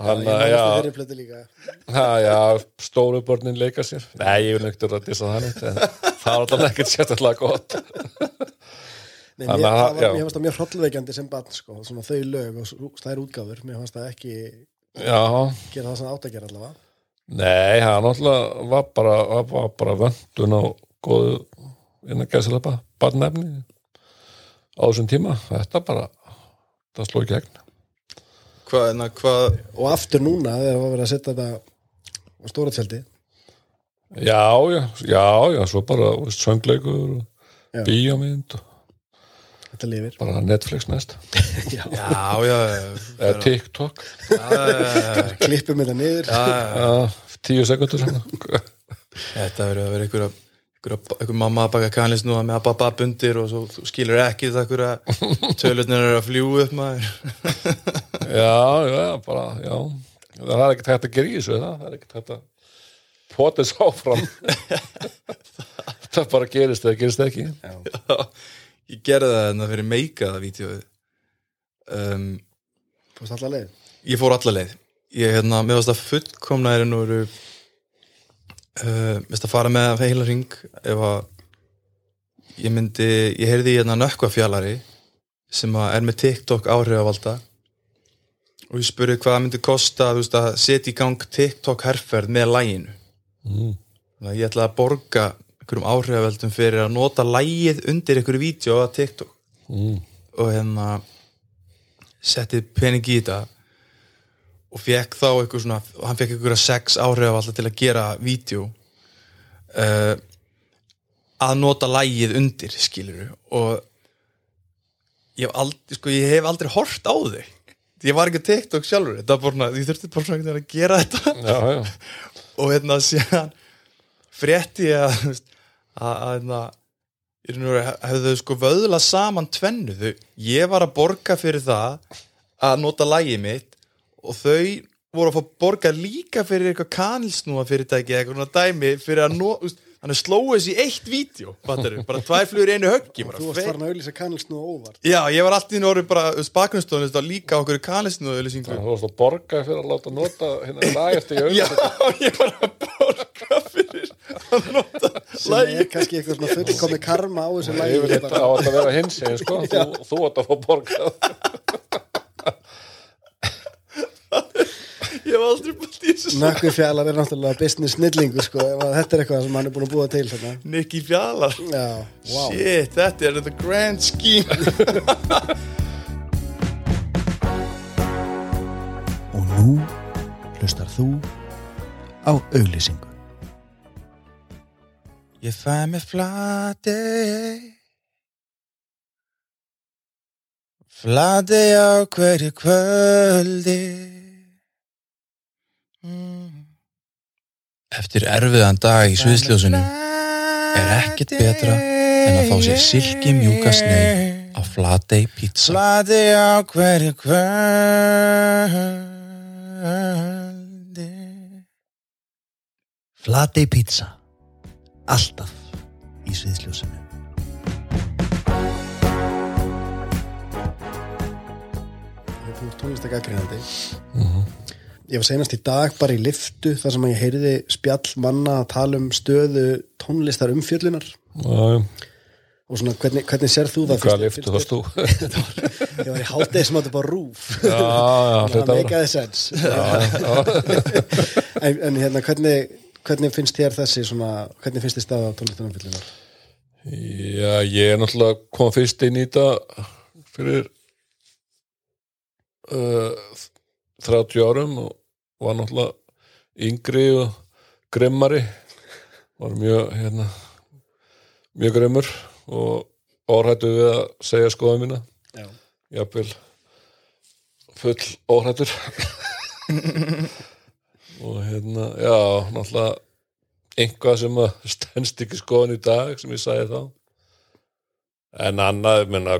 Hann, ég já, já, stóru börnin leika sér. Nei, ég vil neitt að dissa það neitt en það var alltaf ekkert sérstaklega gott Nei, mér, að- það var, já. mér fannst það mjög hrollveikjandi sem bann sko, svona þau lög og þær útgáfur. Mér fannst það ekki Já, gera það sem átt að gera allavega. Nei, það náttúrulega var bara, var, var bara vöndun á góðu innan gæsilega barnefni á þessum tíma, þetta bara það sló í gegn. Hvað, na, hvað og aftur núna þegar það var verið að setja þetta á stóra tjaldi Já, já, já, já, svo bara söngleikur bíómynd og þetta lifir. Bara Netflix næst. Já, já, já, eða TikTok. Já, klippum þetta niður. Já, tíu sekundur svona. Þetta verður að vera einhver, einhver, einhver mamma að baka kanlist nú með að babba bundir og svo skilur ekki það einhverja tölutnir eru að fljúu upp maður. Já, já, bara, já. Það er ekkert hægt að gera í þessu það, það er ekkert hægt að potið sáfram það bara gerist eða gerist ekki. Ég gerði það en það fyrir meikaða vídeoið um, fórst allar leið? Ég fór alla leið. Ég, hérna, mér varst að fullkomna er nú eru uh, mest að fara með heila ring ef að ég myndi, ég heyrði í hérna nökkva fjallari sem að er með TikTok áhrifavalda og ég spurði hvað það myndi kosta veist, að setja í gang TikTok herferð með læginu mm. þannig að ég ætla að borga einhverjum áhrifavaldum fyrir að nota lægið undir einhverju vídeo á TikTok. Mm. og hérna setti pening í þetta og fekk þá eitthvað svona hann fekk einhverja sex áhrif alltaf til að gera vídeo uh, að nota lægið undir skilur og ég hef aldrei, sko, ég hef aldrei hort á þau. Ég var ekki TikTok sjálfur þetta var bara, ég þurfti bara svona að gera þetta. Já, já, og hérna síðan frétti ég að að, hérna og hefðu þau sko vöðla saman tvennu. Þau, ég var að borga fyrir það að nota lægið mitt og þau voru að fá borga líka fyrir eitthvað kanilsnúa fyrirtæki eða eitthvað svona dæmi fyrir að úst, þannig slóu þessi í eitt vídeo, fattarðu, bara tvær flugur í einu höggi bara þú varst farin að auðlýsa kannils nú óvart. Já, ég var alltaf í norðu bara bakgrunnstóðan líka á okkur kanilsnúa þú varst að borga fyrir að láta nota hérna lagast í Já, auðvitað ég var að borga fyrir að nota er kannski eitthvað svona fullkomi karma á þessu yfir lægi þetta á að vera hins eginn sko. þú, þú átt að fá borga Ég hef aldrei búin í þessu Nökkvi fjallar er náttúrulega business snillingu sko, ef að þetta er eitthvað sem hann er búin að búa til þarna. Nicky Fjallar Já, wow. Shit, þetta er the grand scheme Og nú hlustar þú á auglýsingu. Ég fæ mig flati Flati á hverju kvöldi. Mm. Eftir erfiðan dag í sviðsljósinu er ekkert betra en að fá sér silki mjúka sneið á Flatey pizza. Flati á hverju kvöldi. Flatey pizza. Alltaf í sviðsljósinu. Þú ert tónlistakakrinandi Ég var senast í dag bara í liftu þar sem ég heyrði spjall manna að tala um stöðu tónlistar umfjöllunar. Já, já. og svona hvernig, hvernig sér þú það hvað Finnst- liftu varst þú? Ég var í hátegi sem átti bara rúf já, já, Það hluta ára meikaði sens en, en hérna hvernig, hvernig finnst þér þessi svona, hvernig finnst þér staða tónlistar umfjöllunar Já, ég er náttúrulega kom fyrst inn í þetta fyrir uh, 30 árum og var náttúrulega yngri og grimmari. Var mjög hérna, mjög grimmur og óhrættu við að segja skoða mína. Já. jafnvel full óhrættur og hérna já, náttúrulega einhvað sem að stendst ekki skoðan í dag sem ég sagði þá. En annað, menna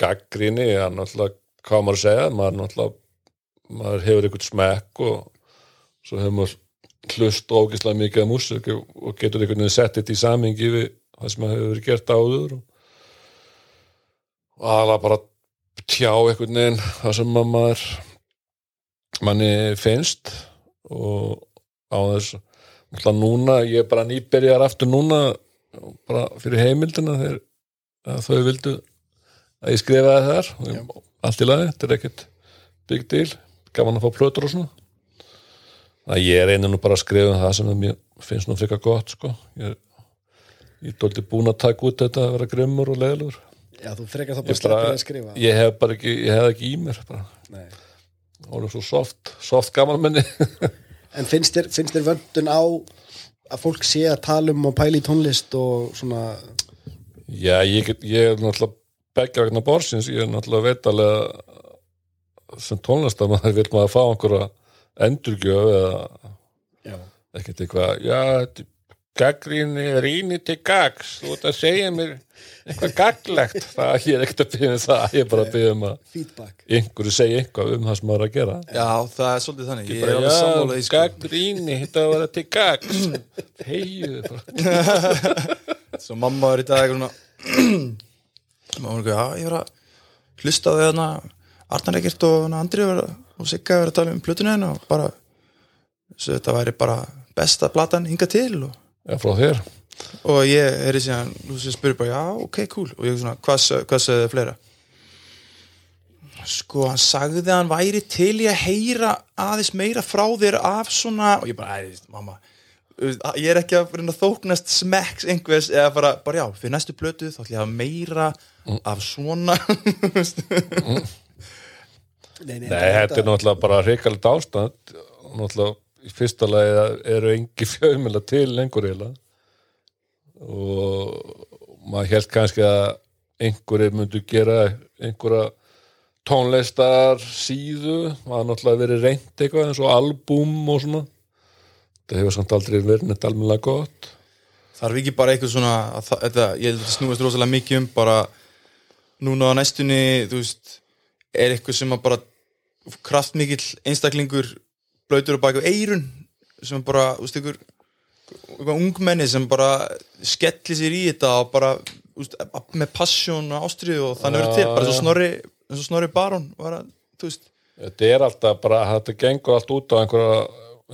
gaggrinni, hann náttúrulega hvað á maður að segja, maður náttúrulega maður hefur einhvern smekk og svo hefur maður hlust ógislega mikið af músík og og getur einhvern veginn sett þetta í samingi við það sem hefur verið gert áður og, og aðalega bara tjá einhvern veginn það sem að maður manni finnst og á þess náttúrulega núna, ég er bara nýbyrjar aftur núna bara fyrir heimildina þegar að þau vildu að ég skrifaði þar og allt í lagi, þetta er ekkert big deal, gaman að fá plötur og svona. Að ég reynir nú bara að skrifa um það sem að mér finnst nú frika gott sko. Ég, ég er dóldi búin að taka út þetta að vera grimmur og leðlur Já, þú frekar þá bara, að skrifa. ég hef bara ekki, ég hef ekki í mér bara, Nei. Og svo soft soft gamanmenni En finnst þér, finnst þér vöndun á að fólk sé að tala um og pæla í tónlist og svona? Já, ég, get, ég er náttúrulega begja vegna borsins, ég er náttúrulega veitalega sem tónlistamæður vil maður fá einhverja endurgjöf eða ekkert eitthvað, já, gaggríni rýni til gags. Þú ert að segja mér eitthvað gaglegt. Það ég er ekkert að byggja um það. Ég er bara að byggja um að feedback. einhverju segja eitthvað um það sem maður er að gera. Já, það er svolítið þannig. Ég er alveg sammála því sko. gaggríni þetta var að til gags. Heiðu bara. Svo mamma var í dag eitthvað svona já, ég var að hlusta á því þarna. Arnar Ekkert og Andri var, og Sigga var að tala um plötunni henni og bara þetta væri bara besta platan hinga til og, já, frá þér. Og ég er í síðan þú sé spyrir bara, já, ok, cool. Og ég svona, hvað, hvað sögðu þið fleira? Sko, hann sagði að hann væri til í að heyra aðeins meira frá þér af svona og ég bara, æ, mamma ég er ekki að þóknast smekks einhvers eða bara, bara já, fyrir næstu plötu þá ætlum ég að hafa meira af svona Nei, nei, Nei, þetta er náttúrulega bara reikalegt ástand náttúrulega í fyrsta lagi eru engi fjölmjöla til lengur eiginlega. Og maður held kannski að einhverjir myndu gera einhverja tónlistar síðu. Maður náttúrulega verið reynt eitthvað eins og albúm og svona. Það hefur samt aldrei verið neitt almennilega gott. Þarf ekki bara eitthvað svona að þetta, ég held að þetta snúast rosalega mikið um bara núna á næstunni þú veist, er eitthvað sem að bara kraftmikill einstaklingur blöytur á baki á eirun sem bara, þú veist, eitthvað ungmenni sem bara skelli sér í þetta og bara veist, með passion og ástriðu og þannig verður til, bara snorri eins og snorri Baron var að, þú veist. Þetta er alltaf bara, þetta gengur allt út á einhverja,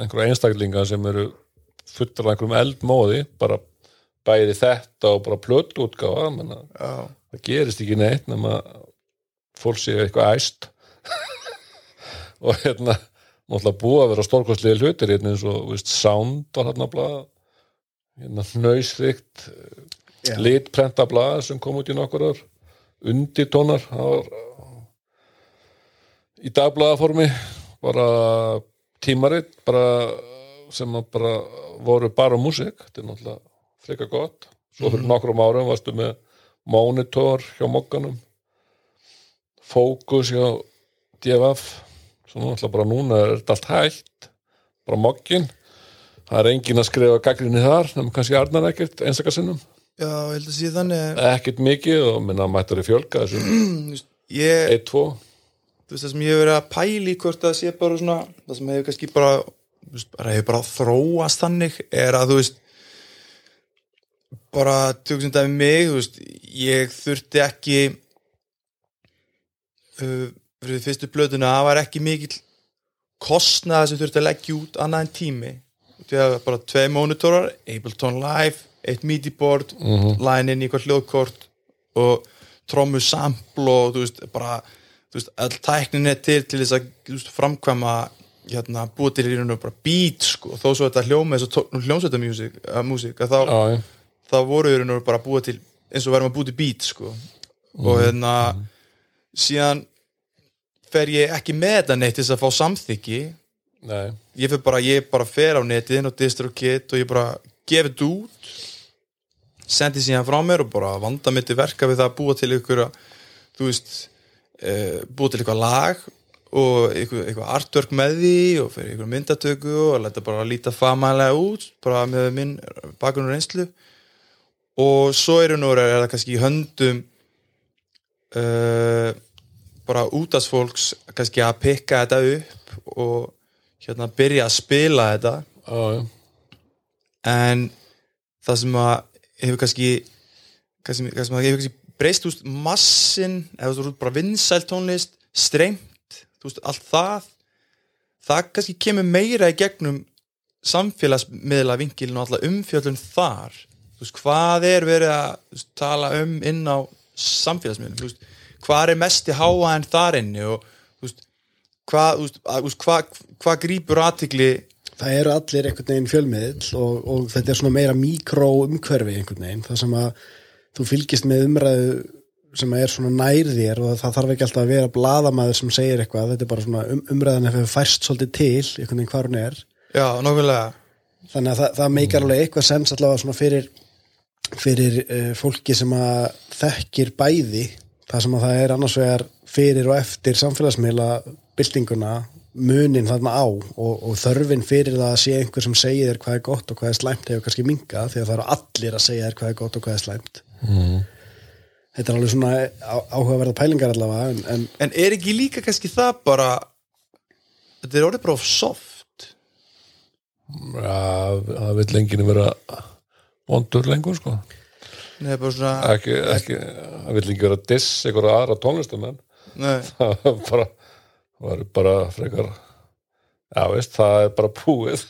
einhverja einstaklinga sem eru fullar af einhverjum eldmóði bara bæði þetta og bara plötu já, það gerist ekki neitt nema fólk sé eitthvað æst. Og hérna náttúrulega búið að vera stórkostlega hlutir hérna eins og veist, sound var hérna blað hérna hnausþygt Já. litprenta blað sem kom út í nokkur ár var í dagblaðaformi bara tímaritt bara sem bara voru bara músík þetta er náttúrulega frika gott. Svo fyrir nokkrum árum varstu með monitor hjá mokkanum fókus hjá DFF svo náttúrulega bara núna er þetta allt hægt bara mokkin það er engin að skrifa gaggrinni þar nema kannski Arnar ekkert einstakasinnum já, ég held að sé þannig ekkert mikið og minna mættar í þú veist, ég 1, 2 þú veist það sem ég hefur verið að pæli hvort það sé bara svona það sem hefur kannski bara, bara hefur bara þróast þannig er að þú veist bara tökum dæmi mig þú veist, ég þurfti ekki uh, fyrir fyrstu blöðuna það var ekki mikill kostnað sem þurfti að leggja út annað en tími því að bara tvei monitorar Ableton Live, eitt MIDI board line inn í eitthvað hljóðkort og trommu sample og þú veist, bara þú veist, all tæknin er til til þess að veist, framkvæma hérna, búið til í raun og bara beat sko, þó svo þetta hljóma eins og hljómsveita músík, að að þá, já, já. þá voru í raun og bara búið til eins og verðum að búið til beat sko. Og hérna síðan fer ég ekki með þetta neitt til þess að fá samþykki Nei. ég fer bara, ég bara fer á netið og DistroKit og ég bara gefi þetta út sendi síðan frá mér og bara vanda mitt í verka við það að búa til ykkur þú veist uh, búa til eitthvað lag og eitthvað, eitthvað artwork með því og fyrir eitthvað myndatöku og leta bara líta famælega út bara með minn bakgrunn og reynslu og svo er það kannski í höndum uh, bara útastfólks kannski að pikka þetta upp og hérna byrja að spila þetta. Já. en það sem að hefur kannski hefur kannski breyst úst, massin, eða þú veist bara vinsæl tónlist, streymt þú veist, allt það það kannski kemur meira í gegnum samfélagsmiðla vinkilin og alltaf umfjöldun þar. Þú veist, hvað er verið að veist, tala um inn á samfélagsmiðlum? Þú veist, hvað er mesti háa en þar inni? Og veist, hvað, þú veist, að, þú veist, hvað, hvað grípur aðtigli það eru allir einhvern veginn fjölmiðl og, og þetta er svona meira mikró umhverfi einhvern veginn, það sem að þú fylgist með umræðu sem er svona nær þér og það þarf ekki alltaf að vera bladamaður sem segir eitthvað, þetta er bara svona um, umræðan ef við færst svolítið til, einhvern veginn hvar hún er. Já, nokkulega þannig að það, það meikar alveg eitthvað sens allavega svona fyrir fyrir uh, fólki sem að þekkir bæði það sem að það er annars vegar fyrir og eftir samfélagsmiðla byltinguna munin þarna á og, og þörfin fyrir það að sé einhver sem segir þér hvað er gott og hvað er slæmt hefur kannski minga því að það eru allir að segja þér hvað er gott og hvað er slæmt. Mm. þetta er alveg svona á- áhugaverða pælingar allavega en, en en er ekki líka kannski það bara þetta er orðið bara of soft? Já, það vil enginn vera vondur lengur sko Nei, bara svona ekki, ekki, það vil ekki vera diss einhverja aðra tónlistamenn nei, það var bara það var bara frekar já veist, það er bara búið.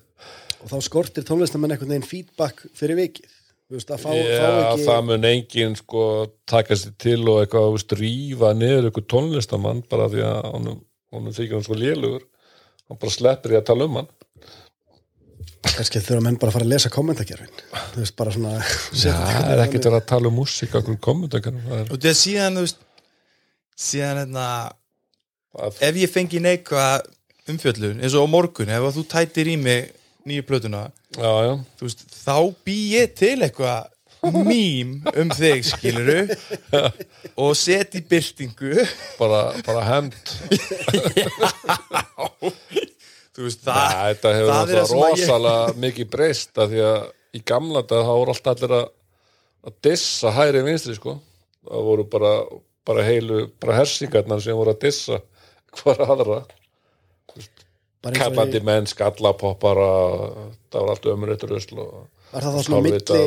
Og þá skortir tónlistamenn einhvern veginn feedback fyrir vikið. Þú veist, að fá, fá já, ekki það mun enginn sko taka sér til og eitthvað veist, rífa niður eitthvað tónlistamann bara því að honum, honum þykir hann svo lélugur. Hann bara sleppir í að tala um hann kannski þurfa menn bara að fara að lesa kommentakerfin. Þú veist, bara svona Já, það er ekkert að tala um músík kommentakar það er, og þetta síðan þú veist síðan hérna ef ég fengi neikvað umfjöllun eins og á morgun, ef þú tætir í mig nýju plötuna, já, já, veist þá bý ég til eitthvað mím um þig, skiluru og set í byrtingu bara, bara hemd þú veist, það, Nei, þetta hefur náttúrulega að ég rosalega mikið breyst af því að í gamla dag þá voru alltaf allir að, að dissa hæri vinstri sko. Það voru bara, bara heilu bara hersingarnar sem voru að dissa hvar aðra, í- menn skallapoppara, það var allt ömurreitt rusl og var það þá svona milli,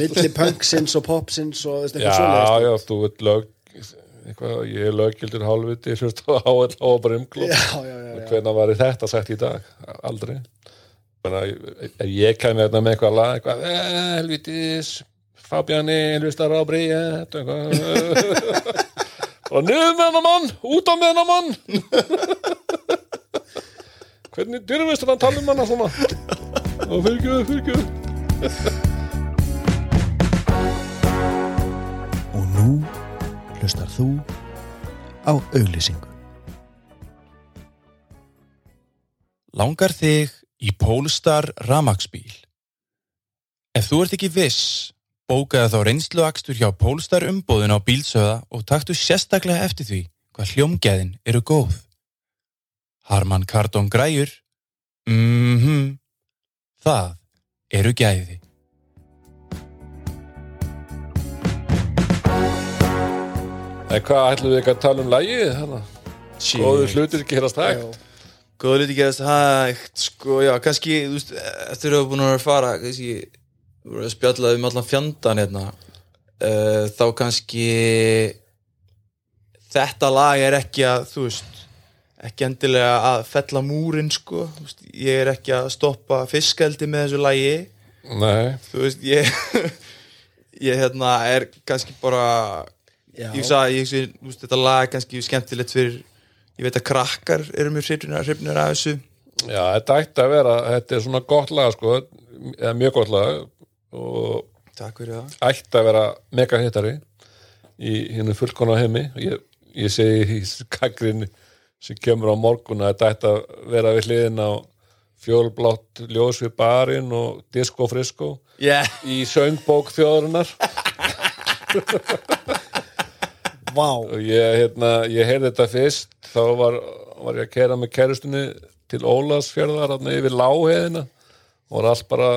milli punksins og popsins og já, eitthvað svoleiðis, já, þú veit lög eitthvað, ég er löggildur hálfviti ég hlust á áhell á já. hvernig var þetta sagt í dag? Aldrei. Ef ég kæmi hérna með eitthvað lag eitthvað, eh, helvitis Fabiani, hlustar á bríð eitthvað. Bara niður með hennar mann, út á með hennar mann. Hvernig dyrfist hann að tala um hana svona? Og fylgjöðu, fylgjöðu Og nú hlustar þú á auglýsingu. Langar þig í Polestar ramaksbíl? Ef þú ert ekki viss, bókaðu þá reynsluakstur hjá Polestar umbóðin á bílsöða og taktu sérstaklega eftir því hvað hljómgæðin eru góð. Harman Kardon græjur? Mhm. Það eru gæði. En hvað ætlum við ekki að tala um lagið þarna? góður hlutir gerast hægt. Góða liti gerast hægt, sko, já, kannski, þú veist, eftir að við búin að fara, kannski, við vorum að spjalla um allan fjandan hérna, uh, þá kannski þetta lag er ekki að, þú veist, ekki endilega að fella múrin, sko, veist, ég er ekki að stoppa fiskeldi með þessu nei, þú veist, ég, ég, hérna, er kannski bara, Já. ég sagði, ég, ég, veist, þetta lag er kannski skemmtilegt fyrir, ég veit að krakkar eru mjög hrifnir hrifnir af þessu, Já, þetta ætti að vera, þetta er svona gott lag sko, eða mjög gott lag og Takk fyrir það. ætti að vera mega hittari í hennu fullkona heimi ég, ég segi í kakrin sem kemur á morgun að þetta ætti að vera við hliðin á fjólblátt ljós við barinn og disco frisko Yeah. í söngbók þjóðarinnar Vá, og ég, hérna, ég heyrði þetta fyrst þá var, var ég að kera með kærustunni til Ólasfjörðar yfir láheðina og var allt bara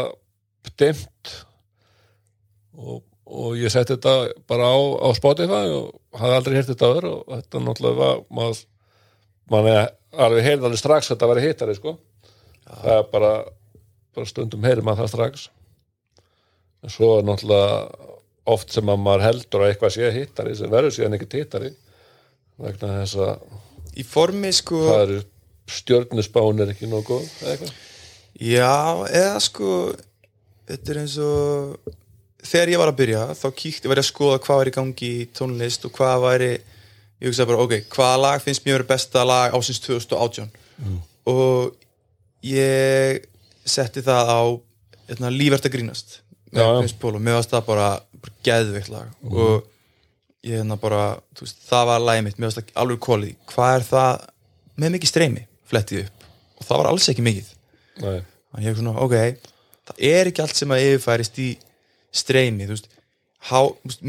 dimmt. Og, og ég setti þetta bara á, á Spotify og hafði aldrei heyrt þetta öður og þetta náttúrulega var maður, mann er alveg heyrði alveg strax að þetta væri hittari sko. Það er bara, bara stundum heyri maður það strax. En svo er náttúrulega oft sem að maður heldur að eitthvað sé hittari sem verður síðan ekkert hittari vegna þess að Í formi sko stjörnusbán er ekki eða eitthvað? Já, eða sko Þetta er eins og þegar ég var að byrja þá kíkti, var ég að skoða hvað var í gangi í tónlist og hvað væri ég hugsaði bara, ok, hvaða lag finnst mér besta lag ásins 2018 og ég setti það á hérna, lífert að grínast með. Chris Paul og mér varst það bara, bara geðveikt lag. Og ég hérna bara, þú veist, það var lagið mitt, mér varst það alveg kólið hvað er það með mikið streymi? Flettið upp. Og það var alls ekki mikið. Þannig ég er svona, ok, það er ekki allt sem að yfirfærist í streymi, þú veist, há,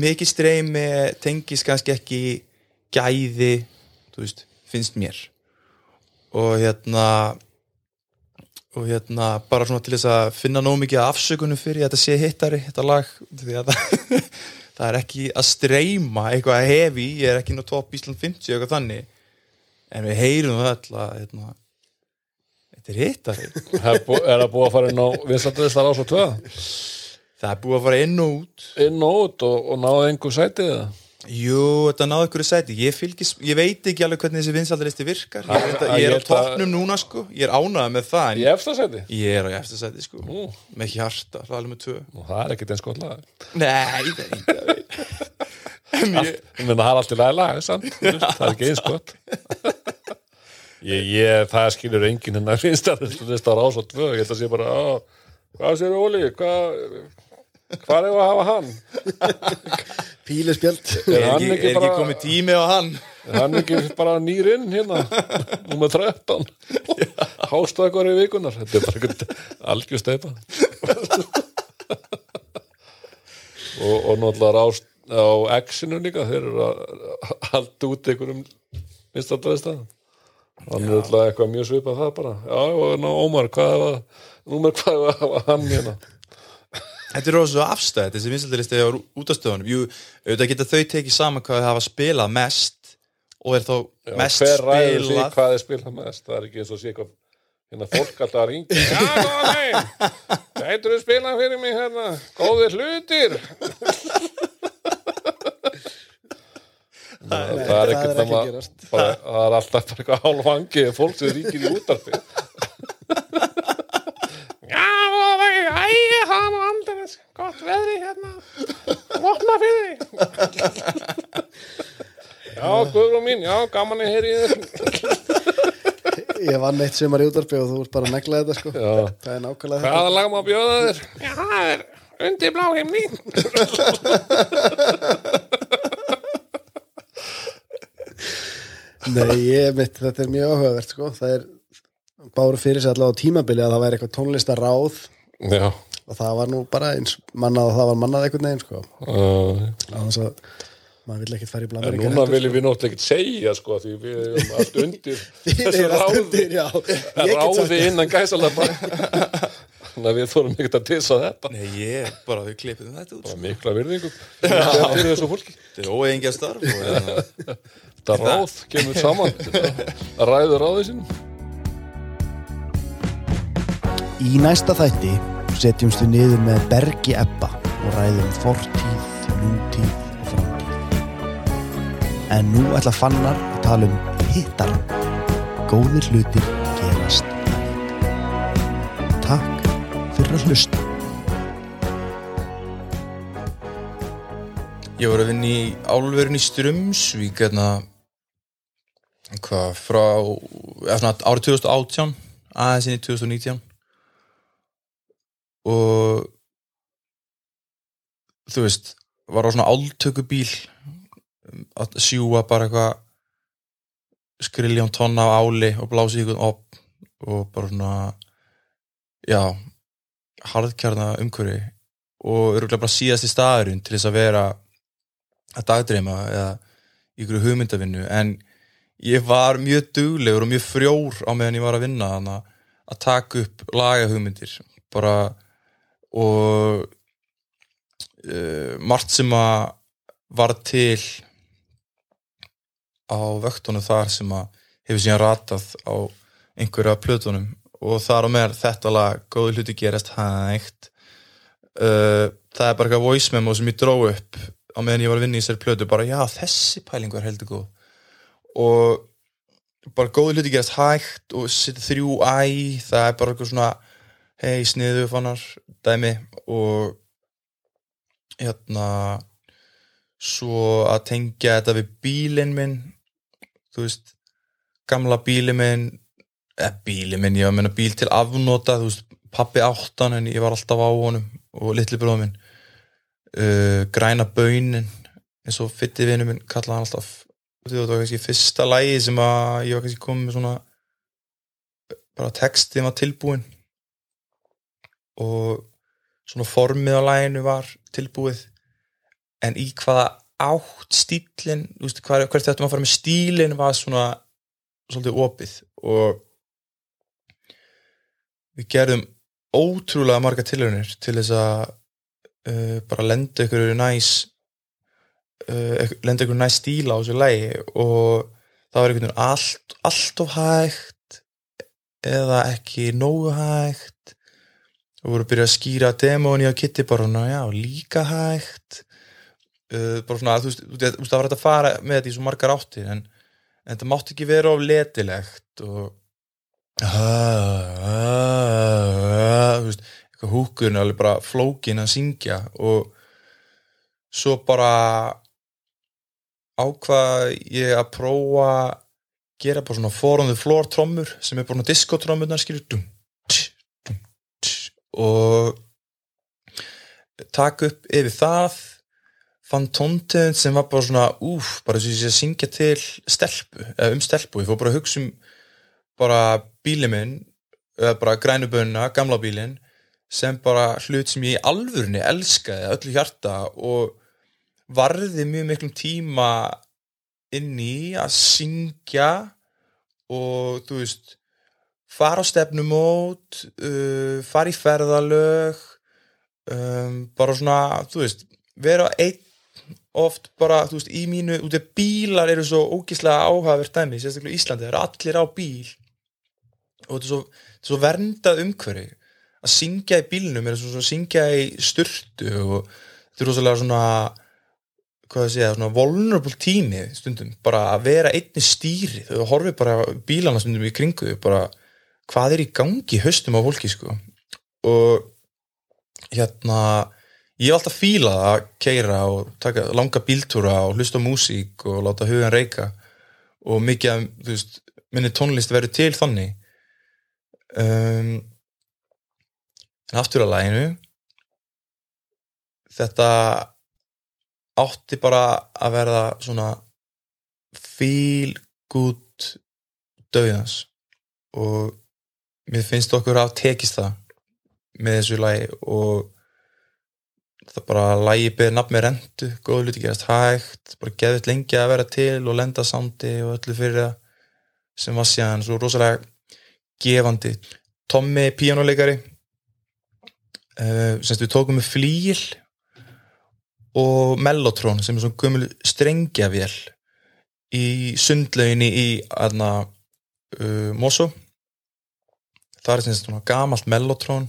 mikið streymi tengis kannski ekki gæði, þú veist, finnst mér. Og hérna, og hérna, bara svona til þess að finna nóg mikið af afsökunum fyrir þetta sé hittari, þetta lag, því að það, það er ekki að streyma eitthvað hefi, ég er ekki nú topp Ísland 50 eitthvað þannig, en við heyrum það öll að, hérna, þetta er hittari. Er, það búið að fara inn á vinslandalistar ás og tvö? Það er búið að fara inn og út. Inn og út og, og náðu einhver sætið það Jú, þetta náðu ykkur sæti. Ég, fylgis, ég veit ekki alveg hvernig þessi vinsaldalisti virkar. Ég, veit að, ég er á að- toppnum núna sko. Ég er ánægð með það í Ég er á eftir sæti sko. Nú. Með hjarta, það er alveg með tvö. Og það er ekkert eins gott lag. Nei, það er ekki. En ég, ég það er alltaf lag það er ekki eins gott. Það skilur enginn hérna vinslandalistar ás og tvö. Ég held að sé bara á, hvað sér Óli? Hvað hvað er að hafa hann Píluspjöld er, er hann ekki, ekki er ekki komið tími á hann? Er hann ekki bara nýrinn hérna? Nummer 13 hástakar í vikunar þetta er bara einhvern algjör steipa og, og náttúrulega á, á X-inu líka. Þeir eru að halda út einhverjum minnstandræðista hann er náttúrulega eitthvað mjög svipað það bara. Já, og ná, Ómar, hvað er það númer hvað er það hann hérna Þetta er rosa svo afstæð, þessi vinsaldalisti á útastöðunum Jú, auðvitað geta þau tekið saman hvað þau hafa spilað mest og er þá Já, mest hver ræður því spilað. hvað er spilað mest? Það er ekki eins og sé eitthvað hérna fólk alltaf að ringa já, góða megin gætur þú spilað fyrir mig hérna? Góðir hlutir. Það, það er það er ekkert ekki það, að gerast. bara, það er alltaf bara eitthvað hálfangið fólk sem ríkir í útarfi já, góða megin æ, það er nú aldrei gott veðri hérna. Vopna fyrir Já, Guðrún mín, já, gaman að heyri í þér. Ég vann eitt sumar í útvarpi og þú ert bara að negla þetta sko. Já. Það er nákvæmlega þetta. Hvaða lag má bjóða þér? Já, það er undir blá himni. Nei, ég mitt, þetta er mjög áhugavert sko. Það er báru fyrir sig allavega á tímabili að það væri eitthvað tónlistaráð Já. Og það var nú bara eins mannað og það var mannað einhvern veginn sko. Uh, Þannig að maður vill ekkert fara í En blandar núna viljum við náttúrulega ekkert segja sko því við erum allt undir þessu er ráði, ráði innan gæsalappa. Þannig að við þórum ekkert að tissa þetta. Nei, ég, bara við klippum þetta út Bara mikla virðingum fyrir þessu fólki. Þetta er óeigingja starf Þetta ráð kemur saman. Að ræðu ráði sínum Í næsta þætti setjumst við niður með Bergi Ebba og ræðum fortíð, nútíð og framtíð. En nú ætla fannar að tala um hittar. Góðir hlutir gerast. Takk fyrir að hlusta. Ég var að vinna í álverðin í Strömsvík hérna frá árið 2018 aðeins inn í 2019 og þú veist var á svona áltökubíl að sjúa bara eitthvað skriljón tonna af áli og blási ykkur upp og bara svona já harðkjarna umhverfi. Og örgulega bara síðasti staðurinn til þess að vera að dagdreima eða í ykkur hugmyndavinnu. En ég var mjög duglegur og mjög frjór á meðan ég var að vinna hana, að taka upp lagahugmyndir. Bara og uh, margt sem að var til á vöktunum þar sem að hefur síðan ratað á einhverja plötunum. Og þar á meðal þetta lag góði hluti gerast hægt. Uh, það er bara eitthvað voice memo sem ég dró upp á meðan ég var að vinna í þessari plötu. Bara já þessi pæling var heldur góð. Og bara góði hluti gerast hægt og þrjú æ það er bara eitthvað svona hei sniðu fannar dæmi og hérna svo að tengja þetta við bílinn minn þú veist gamla bílinn minn eða bílinn minn, ég var að menna bíl til afnota þú veist, pappi áttan en ég var alltaf á honum og litli bróðum minn. Uh, græna baunin eins og fytti vinnu minn kallaði hann alltaf. Það var kannski fyrsta lægi sem að ég var kannski komið með svona bara textið var tilbúin og svona formið á læginu var tilbúið. En í hvaða átt stílinn, hvert þetta maður að fara með stílinn var svona svolítið opið. Og við gerðum ótrúlega marga tilhörnir til þess að uh, bara lenda ykkur næs uh, lenda ykkur næs stíla á þessu lægi og það var einhvern veginn allt, allt of hægt eða ekki nógu hægt og voru að byrja að skýra demóni á svona, já, líka hægt. Uh, bara svona, þú veist, það var hægt að fara með þetta í svo margar áttir en, en það mátti ekki vera of letilegt og þú veist, eitthvað húkun alveg bara flókin að syngja og svo bara ákvað ég að prófa gera bara svona four on the floor trommur sem er bara svona diskotrommunar skilur dum, og taka upp yfir það fann tóntegund sem var bara svona úf, bara þess að ég syngja til stelpu, eða um stelpu, ég fór bara að hugsa um bara bílið minn eða bara grænubönna, gamla bílinn sem bara hlut sem ég í alvörni elskaði öllu hjarta og varði mjög miklum tíma inn í að syngja og þú veist fara á stefnumót uh, fara í ferðalög um, bara svona þú veist, vera einn oft bara, þú veist, í mínu út af bílar eru svo ógíslega áhagverð dæmi, sérstaklega í Íslandi, það eru allir á bíl. Og þetta er svo, svo verndað umhverfi. Að syngja í bílnum er svo að syngja í styrtu og þetta er rosalega svona hvað það segja, svona vulnerable tími stundum, bara að vera einni stýri. Þau horfið bara bílana stundum í kringu bara hvað er í gangi höstum á fólki sko? Og hérna ég hef alltaf fílað að keira og taka langa bíltúra og hlusta músík og láta hugan reyka. Og mikið af, þú veist, minni tónlist verið til þannig. Um, en aftur að læginu þetta átti bara að verða svona feel good döðans og mér finnst okkur að tekist það með þessu lægi og það bara lægi beður nafn með rendu, góðu luti gerast hægt bara geðið lengi að vera til og lenda sándi og öllu fyrir það sem var síðan svo rosalega gefandi. Tommi, píjánuleikari uh, semst við tókum með flíl og Mellotron sem er svona gömul strengjavél í sundlauginni í aðna uh, Mosó það er semst svona gamalt Mellotron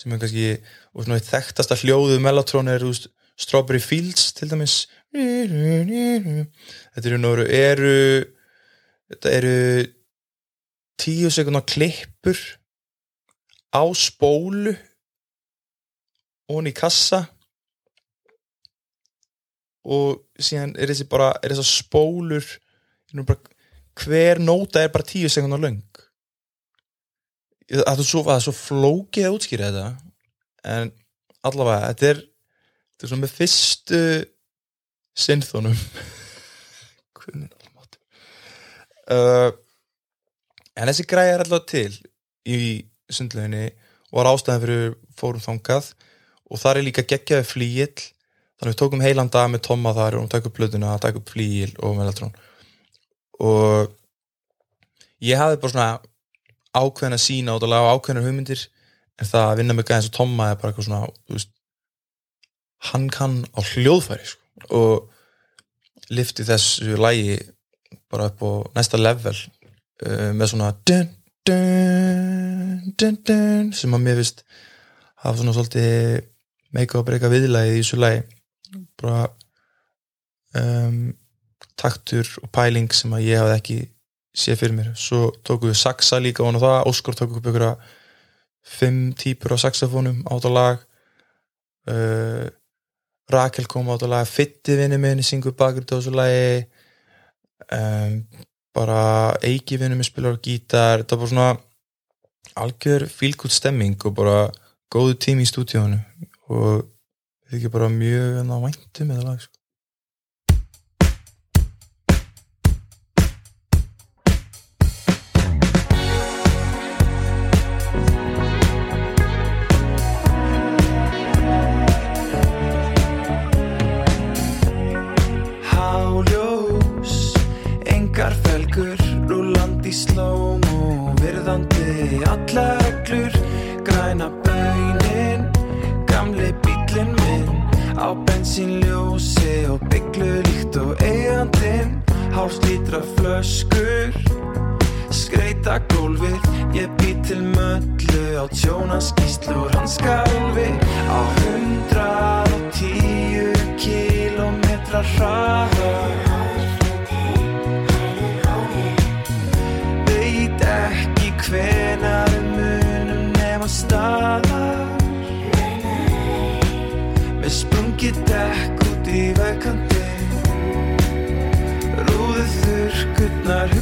sem er kannski og svona þekktasta hljóðu Mellotron er úst, Strawberry Fields til dæmis. Þetta eru nóru eru þetta eru tíu sekundar klippur á spólu og hann í kassa. Og síðan er þessi bara er þessar spólur bara, hver nóta er bara tíu sekundar löng það er svo, svo flókið að útskýra þetta en allavega þetta er, þetta er svona með fyrstu synþónum uh, en þessi græði er allavega til í sundleginni og var ástæðan fyrir fórum þangað. Og þar er líka geggjaði flíill. Þannig við tókum heilan dag með Tomma þar og takkum blöðuna, takkum flíill og meðaltrón og ég hafði bara svona ákveðin að sína og ákveðin hugmyndir en það að vinna með gæðins og Tomma er bara eitthvað svona veist, hann kann á hljóðfæri sko, og lifti þessu lægi bara upp á næsta level uh, með svona dun, dun, dun, sem að mér vist hafa svona svolítið meika og breyka viðlægi í þessu lægi bara um, taktur og pæling sem að ég hafði ekki séð fyrir mér. Svo tókum við saxa líka og það. Óskar tók upp ykkur að fimm típur á saxofónum át á lag. Uh, Rakel kom át að laga Fitti vinni minni, syngur bakur þessu lagi. Um, bara Eiki vinni minn spilar á gítar. Þetta var svona algjör fílgútt stemming og bara góðu tími í stúdíónu og við ekki bara mjög hérna, væntum með það lag sko. Rúlandi slóm og virðandi allar reglur, græna baunin, gamli bílinn minn, á bensínljósi og bygglu líkt og eigandinn, hálslítra flöskur, skreita gólfið, ég bý til möllu á tjónaskíslu og hanskálfi, á hundrað og tíu kílómetra hraða. Hvenar við munum nema staðar? Með sprungið dekk út í vegkandi Rúðu þurrkurnar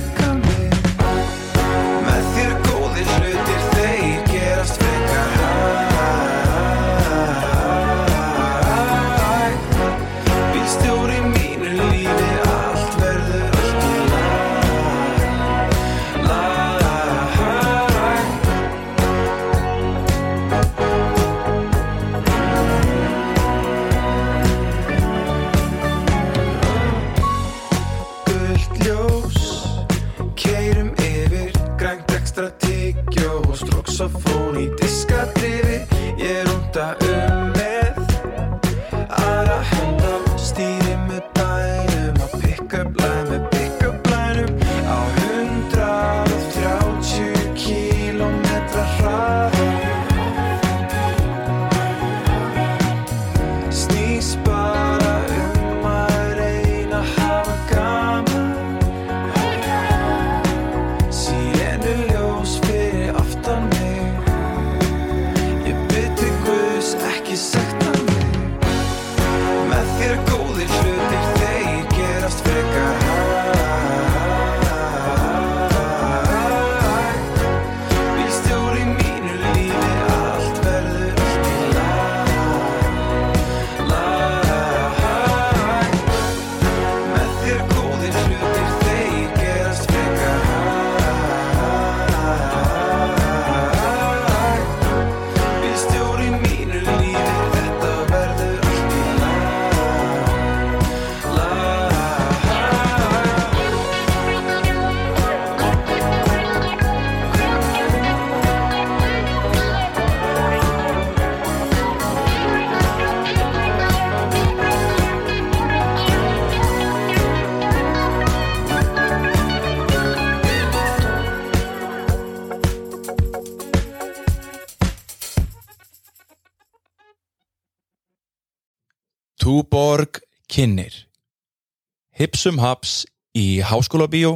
Hipsum Haps í Háskóla Bíó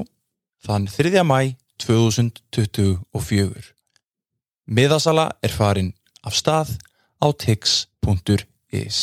þann 3. mæ 2024 Miðasala er farin af stað á tix.is